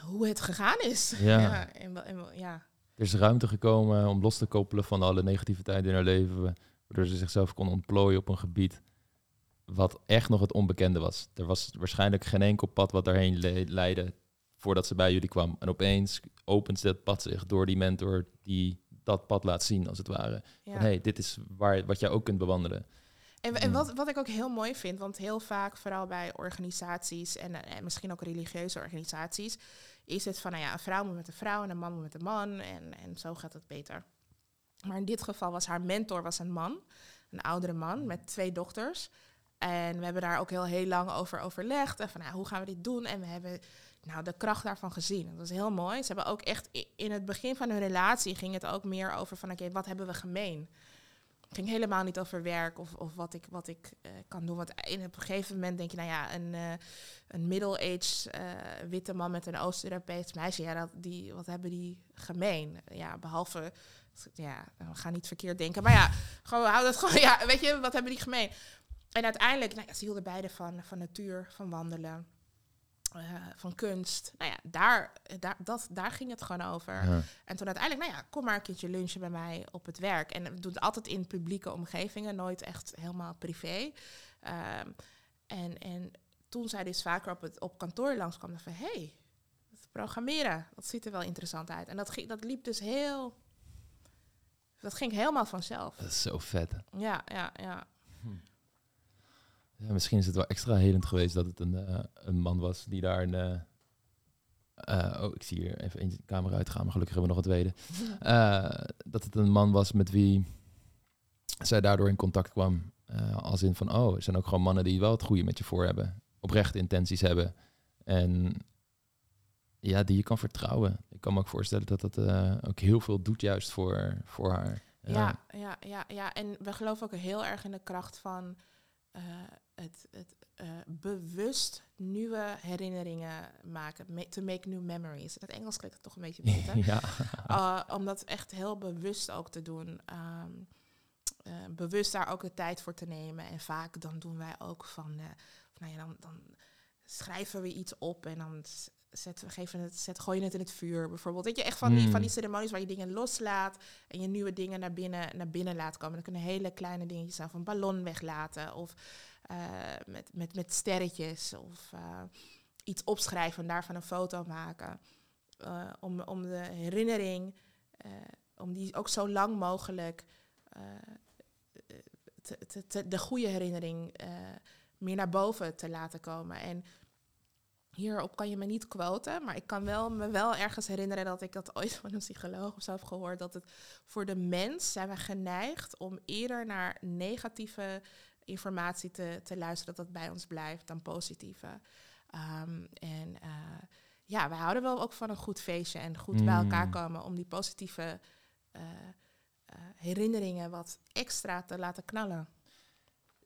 Speaker 2: hoe het gegaan is.
Speaker 1: Ja. (laughs)
Speaker 2: en, ja.
Speaker 1: Er is ruimte gekomen om los te koppelen van alle negativiteit in haar leven. Waardoor ze zichzelf kon ontplooien op een gebied wat echt nog het onbekende was. Er was waarschijnlijk geen enkel pad wat daarheen le- leidde voordat ze bij jullie kwam. En opeens opent dat pad zich door die mentor die dat pad laat zien, als het ware.
Speaker 2: ja.
Speaker 1: Van, hey, dit is waar, wat jij ook kunt bewandelen.
Speaker 2: En, en
Speaker 1: Mm.
Speaker 2: wat, wat ik ook heel mooi vind, want heel vaak, vooral bij organisaties en, eh, en misschien ook religieuze organisaties, is het van, nou ja, een vrouw moet met een vrouw en een man moet met een man en, en zo gaat het beter. Maar in dit geval was haar mentor was een man, een oudere man met twee dochters. En we hebben daar ook heel, heel lang over overlegd. En van, nou, hoe gaan we dit doen? En we hebben nou, de kracht daarvan gezien. Dat was heel mooi. Ze hebben ook echt in het begin van hun relatie ging het ook meer over van, oké, wat hebben we gemeen? Het ging helemaal niet over werk of, of wat ik, wat ik eh, kan doen. Want in op een gegeven moment denk je, nou ja, een, eh, een middle-aged eh, witte man met een Oost-Europees meisje, ja, dat, die, wat hebben die gemeen? Ja, behalve, ja, we gaan niet verkeerd denken, maar ja, gewoon, houden het gewoon, (laughs) ja, weet je, wat hebben die gemeen? En uiteindelijk, nou ze hielden beide van, van natuur, van wandelen, eh, van kunst. Nou ja, daar, daar, dat, daar ging het gewoon over.
Speaker 1: Ja.
Speaker 2: En toen uiteindelijk, nou ja, kom maar een keertje lunchen bij mij op het werk. En we doen het altijd in publieke omgevingen, nooit echt helemaal privé. Ehm, en, en toen zij dus vaker op, het, op kantoor langskwam, dacht van, hé, hey, programmeren, dat ziet er wel interessant uit. En dat, ging, dat liep dus heel... Dat ging helemaal vanzelf.
Speaker 1: Dat is zo vet.
Speaker 2: Ja, ja, ja.
Speaker 1: Ja, misschien is het wel extra helend geweest dat het een, eh, een man was die daar een... eh, eh, oh, ik zie hier even een camera uitgaan, maar gelukkig hebben we nog een tweede. (laughs) Dat het een man was met wie zij daardoor in contact kwam. Als in van, oh, er zijn ook gewoon mannen die wel het goede met je voor hebben. Oprechte intenties hebben. En ja, die je kan vertrouwen. Ik kan me ook voorstellen dat dat ook heel veel doet juist voor, voor haar.
Speaker 2: Ja, ja, ja, ja. En we geloven ook heel erg in de kracht van het, het eh, bewust nieuwe herinneringen maken. Ma- to make new memories. In het Engels klinkt het toch een beetje beter. (laughs)
Speaker 1: ja.
Speaker 2: Uh, om dat echt heel bewust ook te doen. Ehm, eh, bewust daar ook de tijd voor te nemen. En vaak dan doen wij ook van, eh, van nou ja, dan, dan schrijven we iets op en dan we, geven het, zet, gooi je het in het vuur bijvoorbeeld. Weet je, echt van, die,
Speaker 1: Mm.
Speaker 2: van die ceremonies waar je dingen loslaat en je nieuwe dingen naar binnen, naar binnen laat komen. Dat kunnen hele kleine dingetjes zijn, een ballon weglaten of met, met, met sterretjes of iets opschrijven en daarvan een foto maken. om, om de herinnering, om die ook zo lang mogelijk de goede herinnering meer naar boven te laten komen. En hierop kan je me niet quoten, maar ik kan wel, me wel ergens herinneren dat ik dat ooit (laughs) van een psycholoog of zo heb gehoord. Dat het voor de mens zijn we geneigd om eerder naar negatieve informatie te, te luisteren, dat dat bij ons blijft, dan positieve. Ehm, en uh, ja, we houden wel ook van een goed feestje en goed bij elkaar mm. komen om die positieve uh, uh, herinneringen wat extra te laten knallen.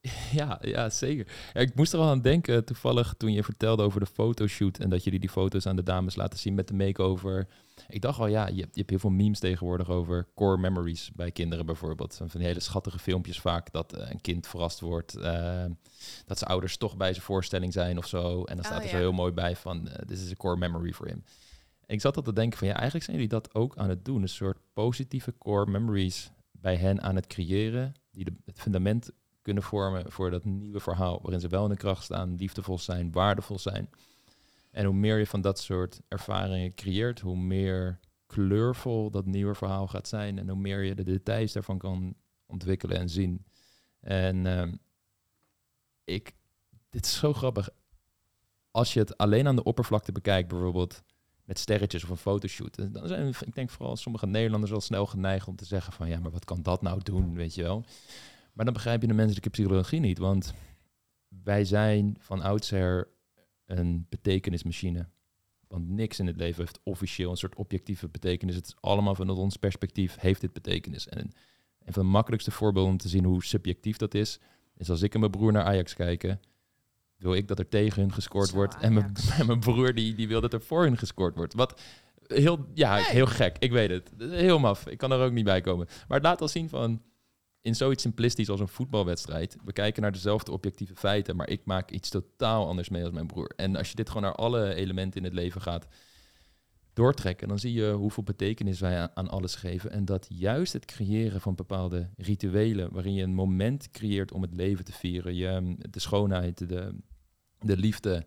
Speaker 2: (laughs)
Speaker 1: Ja, ja zeker. ik moest er al aan denken toevallig toen je vertelde over de fotoshoot en dat jullie die foto's aan de dames laten zien met de make-over. Ik dacht al, ja, je hebt, je hebt heel veel memes tegenwoordig over core memories bij kinderen bijvoorbeeld. Van die hele schattige filmpjes vaak dat uh, een kind verrast wordt. Uh, dat zijn ouders toch bij zijn voorstelling zijn of zo. En dan staat oh, er zo heel mooi bij van, uh, this is a core memory for him. ik zat al te denken van, ja, eigenlijk zijn jullie dat ook aan het doen. Een soort positieve core memories bij hen aan het creëren. Die de, het fundament kunnen vormen voor dat nieuwe verhaal, waarin ze wel in de kracht staan, liefdevol zijn, waardevol zijn. En hoe meer je van dat soort ervaringen creëert, hoe meer kleurvol dat nieuwe verhaal gaat zijn en hoe meer je de details daarvan kan ontwikkelen en zien. En uh, ik, dit is zo grappig. Als je het alleen aan de oppervlakte bekijkt, bijvoorbeeld met sterretjes of een fotoshoot, dan zijn, ik denk vooral sommige Nederlanders al snel geneigd om te zeggen van ja, maar wat kan dat nou doen, weet je wel. Maar dan begrijp je de menselijke psychologie niet, want wij zijn van oudsher een betekenismachine. Want niks in het leven heeft officieel een soort objectieve betekenis. Het is allemaal vanuit ons perspectief heeft dit betekenis. En een van de makkelijkste voorbeelden om te zien hoe subjectief dat is, is als ik en mijn broer naar Ajax kijken, wil ik dat er tegen hun gescoord wordt. En mijn, (laughs) mijn, broer die, die wil dat er voor hun gescoord wordt. Wat heel, ja, heel gek. Ik weet het. Heel maf. Ik kan er ook niet bij komen. Maar het laat al zien van in zoiets simplistisch als een voetbalwedstrijd. We kijken naar dezelfde objectieve feiten, maar ik maak iets totaal anders mee als mijn broer. En als je dit gewoon naar alle elementen in het leven gaat doortrekken, dan zie je hoeveel betekenis wij aan, alles geven. En dat juist het creëren van bepaalde rituelen, waarin je een moment creëert om het leven te vieren, je, de schoonheid, de, de liefde,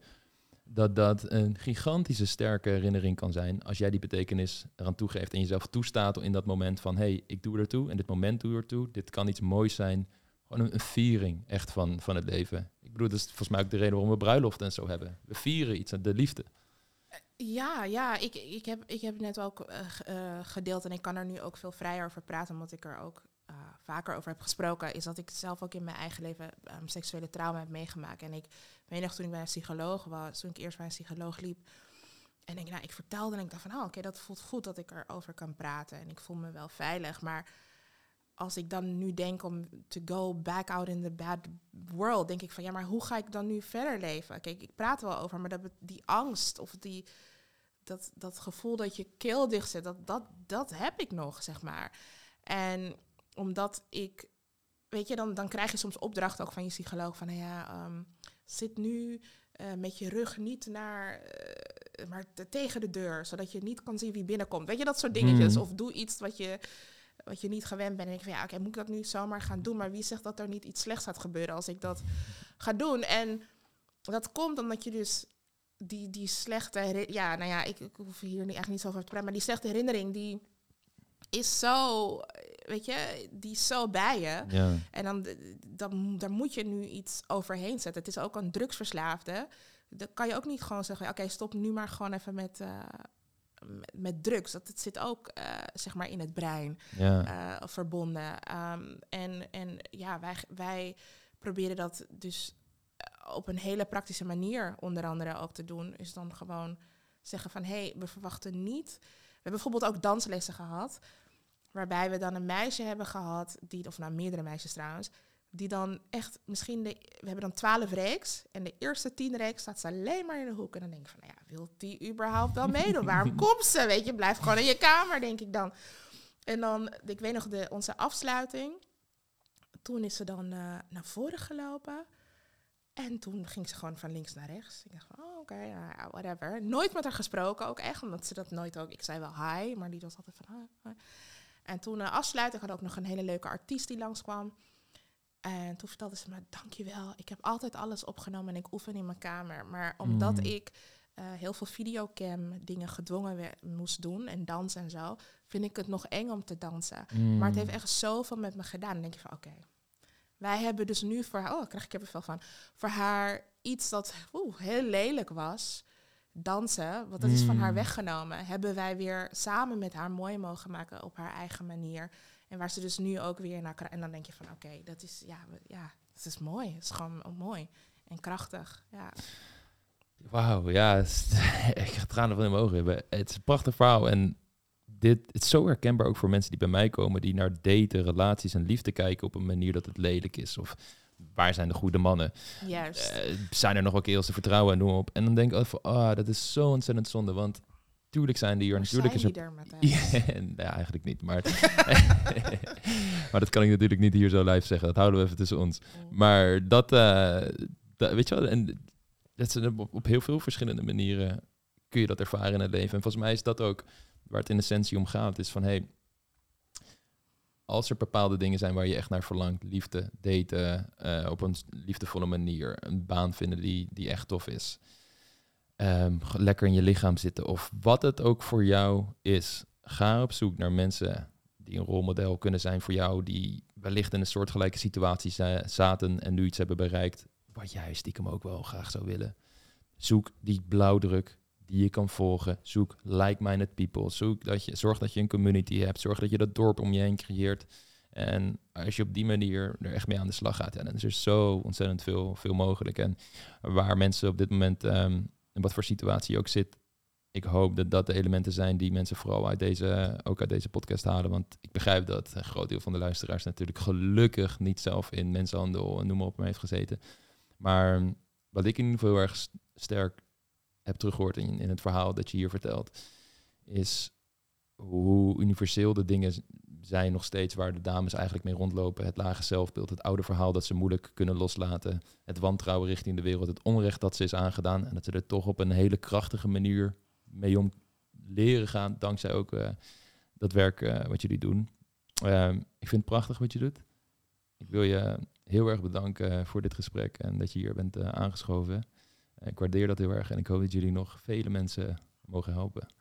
Speaker 1: dat dat een gigantische sterke herinnering kan zijn als jij die betekenis eraan toegeeft en jezelf toestaat in dat moment van hé, hey, ik doe ertoe en dit moment doe ertoe. Dit kan iets moois zijn. Gewoon een, viering echt van, van het leven. Ik bedoel, dat is volgens mij ook de reden waarom we bruiloft en zo hebben. We vieren iets, de liefde.
Speaker 2: Ja, ja ik, ik, heb, ik heb net ook uh, gedeeld en ik kan er nu ook veel vrijer over praten, omdat ik er ook uh, vaker over heb gesproken, is dat ik zelf ook in mijn eigen leven um, seksuele trauma heb meegemaakt. En ik weet nog toen ik bij een psycholoog was, toen ik eerst bij een psycholoog liep. En ik, nou, ik vertelde en ik dacht van, oh, oké, dat voelt goed dat ik erover kan praten. En ik voel me wel veilig. Maar als ik dan nu denk om to go back out in the bad world, denk ik van, ja, maar hoe ga ik dan nu verder leven? Kijk, ik praat er wel over, maar dat, die angst of die, dat, dat gevoel dat je keel dicht zit, dat, dat, dat heb ik nog, zeg maar. En omdat ik, weet je, dan, dan krijg je soms opdrachten ook van je psycholoog van, nou ja, um, zit nu uh, met je rug niet naar, uh, maar te, tegen de deur, zodat je niet kan zien wie binnenkomt. Weet je, dat soort dingetjes. Mm. Of doe iets wat je, wat je niet gewend bent. En ik van, ja, oké, moet ik dat nu zomaar gaan doen? Maar wie zegt dat er niet iets slechts gaat gebeuren als ik dat ga doen? En dat komt omdat je dus die, die slechte, ja, nou ja, ik, ik hoef hier eigenlijk niet zo over te praten, maar die slechte herinnering, die is zo, weet je, die is zo bij je. Ja. En dan, dan, daar moet je nu iets overheen zetten. Het is ook een drugsverslaafde. Dan kan je ook niet gewoon zeggen, oké, stop nu maar gewoon even met, uh, met, drugs. Dat het zit ook, uh, zeg maar, in het brein ja. uh, verbonden. Um, en, en ja, wij, wij proberen dat dus op een hele praktische manier onder andere ook te doen. Is dan gewoon zeggen van, hé, hey, we verwachten niet hebben bijvoorbeeld ook danslessen gehad. Waarbij we dan een meisje hebben gehad, die, of nou meerdere meisjes trouwens, die dan echt misschien, de, we hebben dan twaalf reeks en de eerste tien reeks staat ze alleen maar in de hoek. En dan denk ik van, nou ja, wil die überhaupt wel meedoen? Waarom (laughs) komt ze? Weet je, blijf gewoon in je kamer, denk ik dan. En dan, ik weet nog, de, onze afsluiting. Toen is ze dan uh, naar voren gelopen. En toen ging ze gewoon van links naar rechts. Ik dacht van, oh, oké, okay, whatever. Nooit met haar gesproken, ook echt, omdat ze dat nooit ook... Ik zei wel hi, maar die was altijd van hi. En toen uh, afsluiting had ook nog een hele leuke artiest die langskwam. En toen vertelde ze me, dankjewel, ik heb altijd alles opgenomen en ik oefen in mijn kamer. Maar omdat
Speaker 1: Mm.
Speaker 2: ik eh, heel veel videocam dingen gedwongen moest doen en dansen en zo, vind ik het nog eng om te dansen. Maar het heeft echt zoveel met me gedaan. Dan denk je van, oké, wij hebben dus nu voor haar, oh, daar krijg ik er veel van, voor haar iets dat oeh, heel lelijk was, dansen, want dat is van haar
Speaker 1: Mm.
Speaker 2: weggenomen, hebben wij weer samen met haar mooi mogen maken op haar eigen manier. En waar ze dus nu ook weer naar. En dan denk je van, oké, dat is, ja, ja, het is mooi. Het is gewoon mooi en krachtig. Ja.
Speaker 1: Wauw, ja, ik ga (laughs) tranen van in mijn ogen hebben. Het is een prachtig verhaal en dit het is zo herkenbaar ook voor mensen die bij mij komen, die naar daten, relaties en liefde kijken op een manier dat het lelijk is. Of waar zijn de goede mannen?
Speaker 2: Juist.
Speaker 1: Eh, zijn er nog wel kerels te vertrouwen en noem op. En dan denk ik van, ah, dat is zo ontzettend zonde, want tuurlijk zijn die er,
Speaker 2: Waar
Speaker 1: natuurlijk is
Speaker 2: zijn
Speaker 1: er... (laughs) Ja, en- ja, eigenlijk niet, maar... (laughs) maar dat kan ik natuurlijk niet hier zo live zeggen, dat houden we even tussen ons.
Speaker 2: Mm.
Speaker 1: Maar dat, eh, dat weet je wel, en dat is op, op heel veel verschillende manieren kun je dat ervaren in het leven. En volgens mij is dat ook waar het in essentie om gaat. Is van, hey, als er bepaalde dingen zijn waar je echt naar verlangt, liefde, daten, eh, op een liefdevolle manier, een baan vinden die, die echt tof is, ehm, lekker in je lichaam zitten of wat het ook voor jou is, ga op zoek naar mensen die een rolmodel kunnen zijn voor jou, die wellicht in een soortgelijke situatie za- zaten en nu iets hebben bereikt, wat jij stiekem ook wel graag zou willen. Zoek die blauwdruk die je kan volgen. Zoek like-minded people. Zoek dat je, zorg dat je een community hebt. Zorg dat je dat dorp om je heen creëert. En als je op die manier er echt mee aan de slag gaat, ja, dan is er zo ontzettend veel, veel mogelijk. En waar mensen op dit moment, ehm, in wat voor situatie ook zit, ik hoop dat dat de elementen zijn die mensen vooral uit deze, ook uit deze podcast halen. Want ik begrijp dat een groot deel van de luisteraars natuurlijk gelukkig niet zelf in mensenhandel en noem maar op heeft gezeten. Maar wat ik in ieder geval heel erg sterk heb teruggehoord in, in het verhaal dat je hier vertelt, is hoe universeel de dingen zijn nog steeds waar de dames eigenlijk mee rondlopen. Het lage zelfbeeld, het oude verhaal dat ze moeilijk kunnen loslaten, het wantrouwen richting de wereld, het onrecht dat ze is aangedaan en dat ze er toch op een hele krachtige manier mee om leren gaan, dankzij ook eh, dat werk eh, wat jullie doen. Ehm, ik vind het prachtig wat je doet. Ik wil je heel erg bedanken eh, voor dit gesprek en dat je hier bent aangeschoven. Ik waardeer dat heel erg en ik hoop dat jullie nog vele mensen mogen helpen.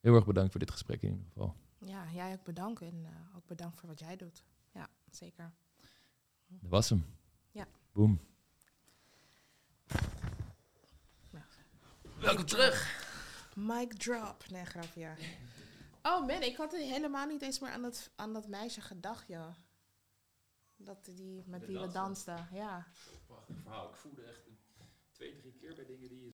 Speaker 1: Heel erg bedankt voor dit gesprek in ieder geval.
Speaker 2: Ja, jij ook bedankt. En eh, ook bedankt voor wat jij doet. Ja, zeker.
Speaker 1: Dat was hem.
Speaker 2: Ja.
Speaker 1: Boom.
Speaker 2: Welkom terug. Mic drop. Nee, grapje. Oh man, ik had helemaal niet eens meer aan dat, aan dat meisje gedacht, joh. Dat die, met
Speaker 1: De
Speaker 2: wie we dansten, ja.
Speaker 1: Prachtig verhaal. Ik voelde echt twee, drie keer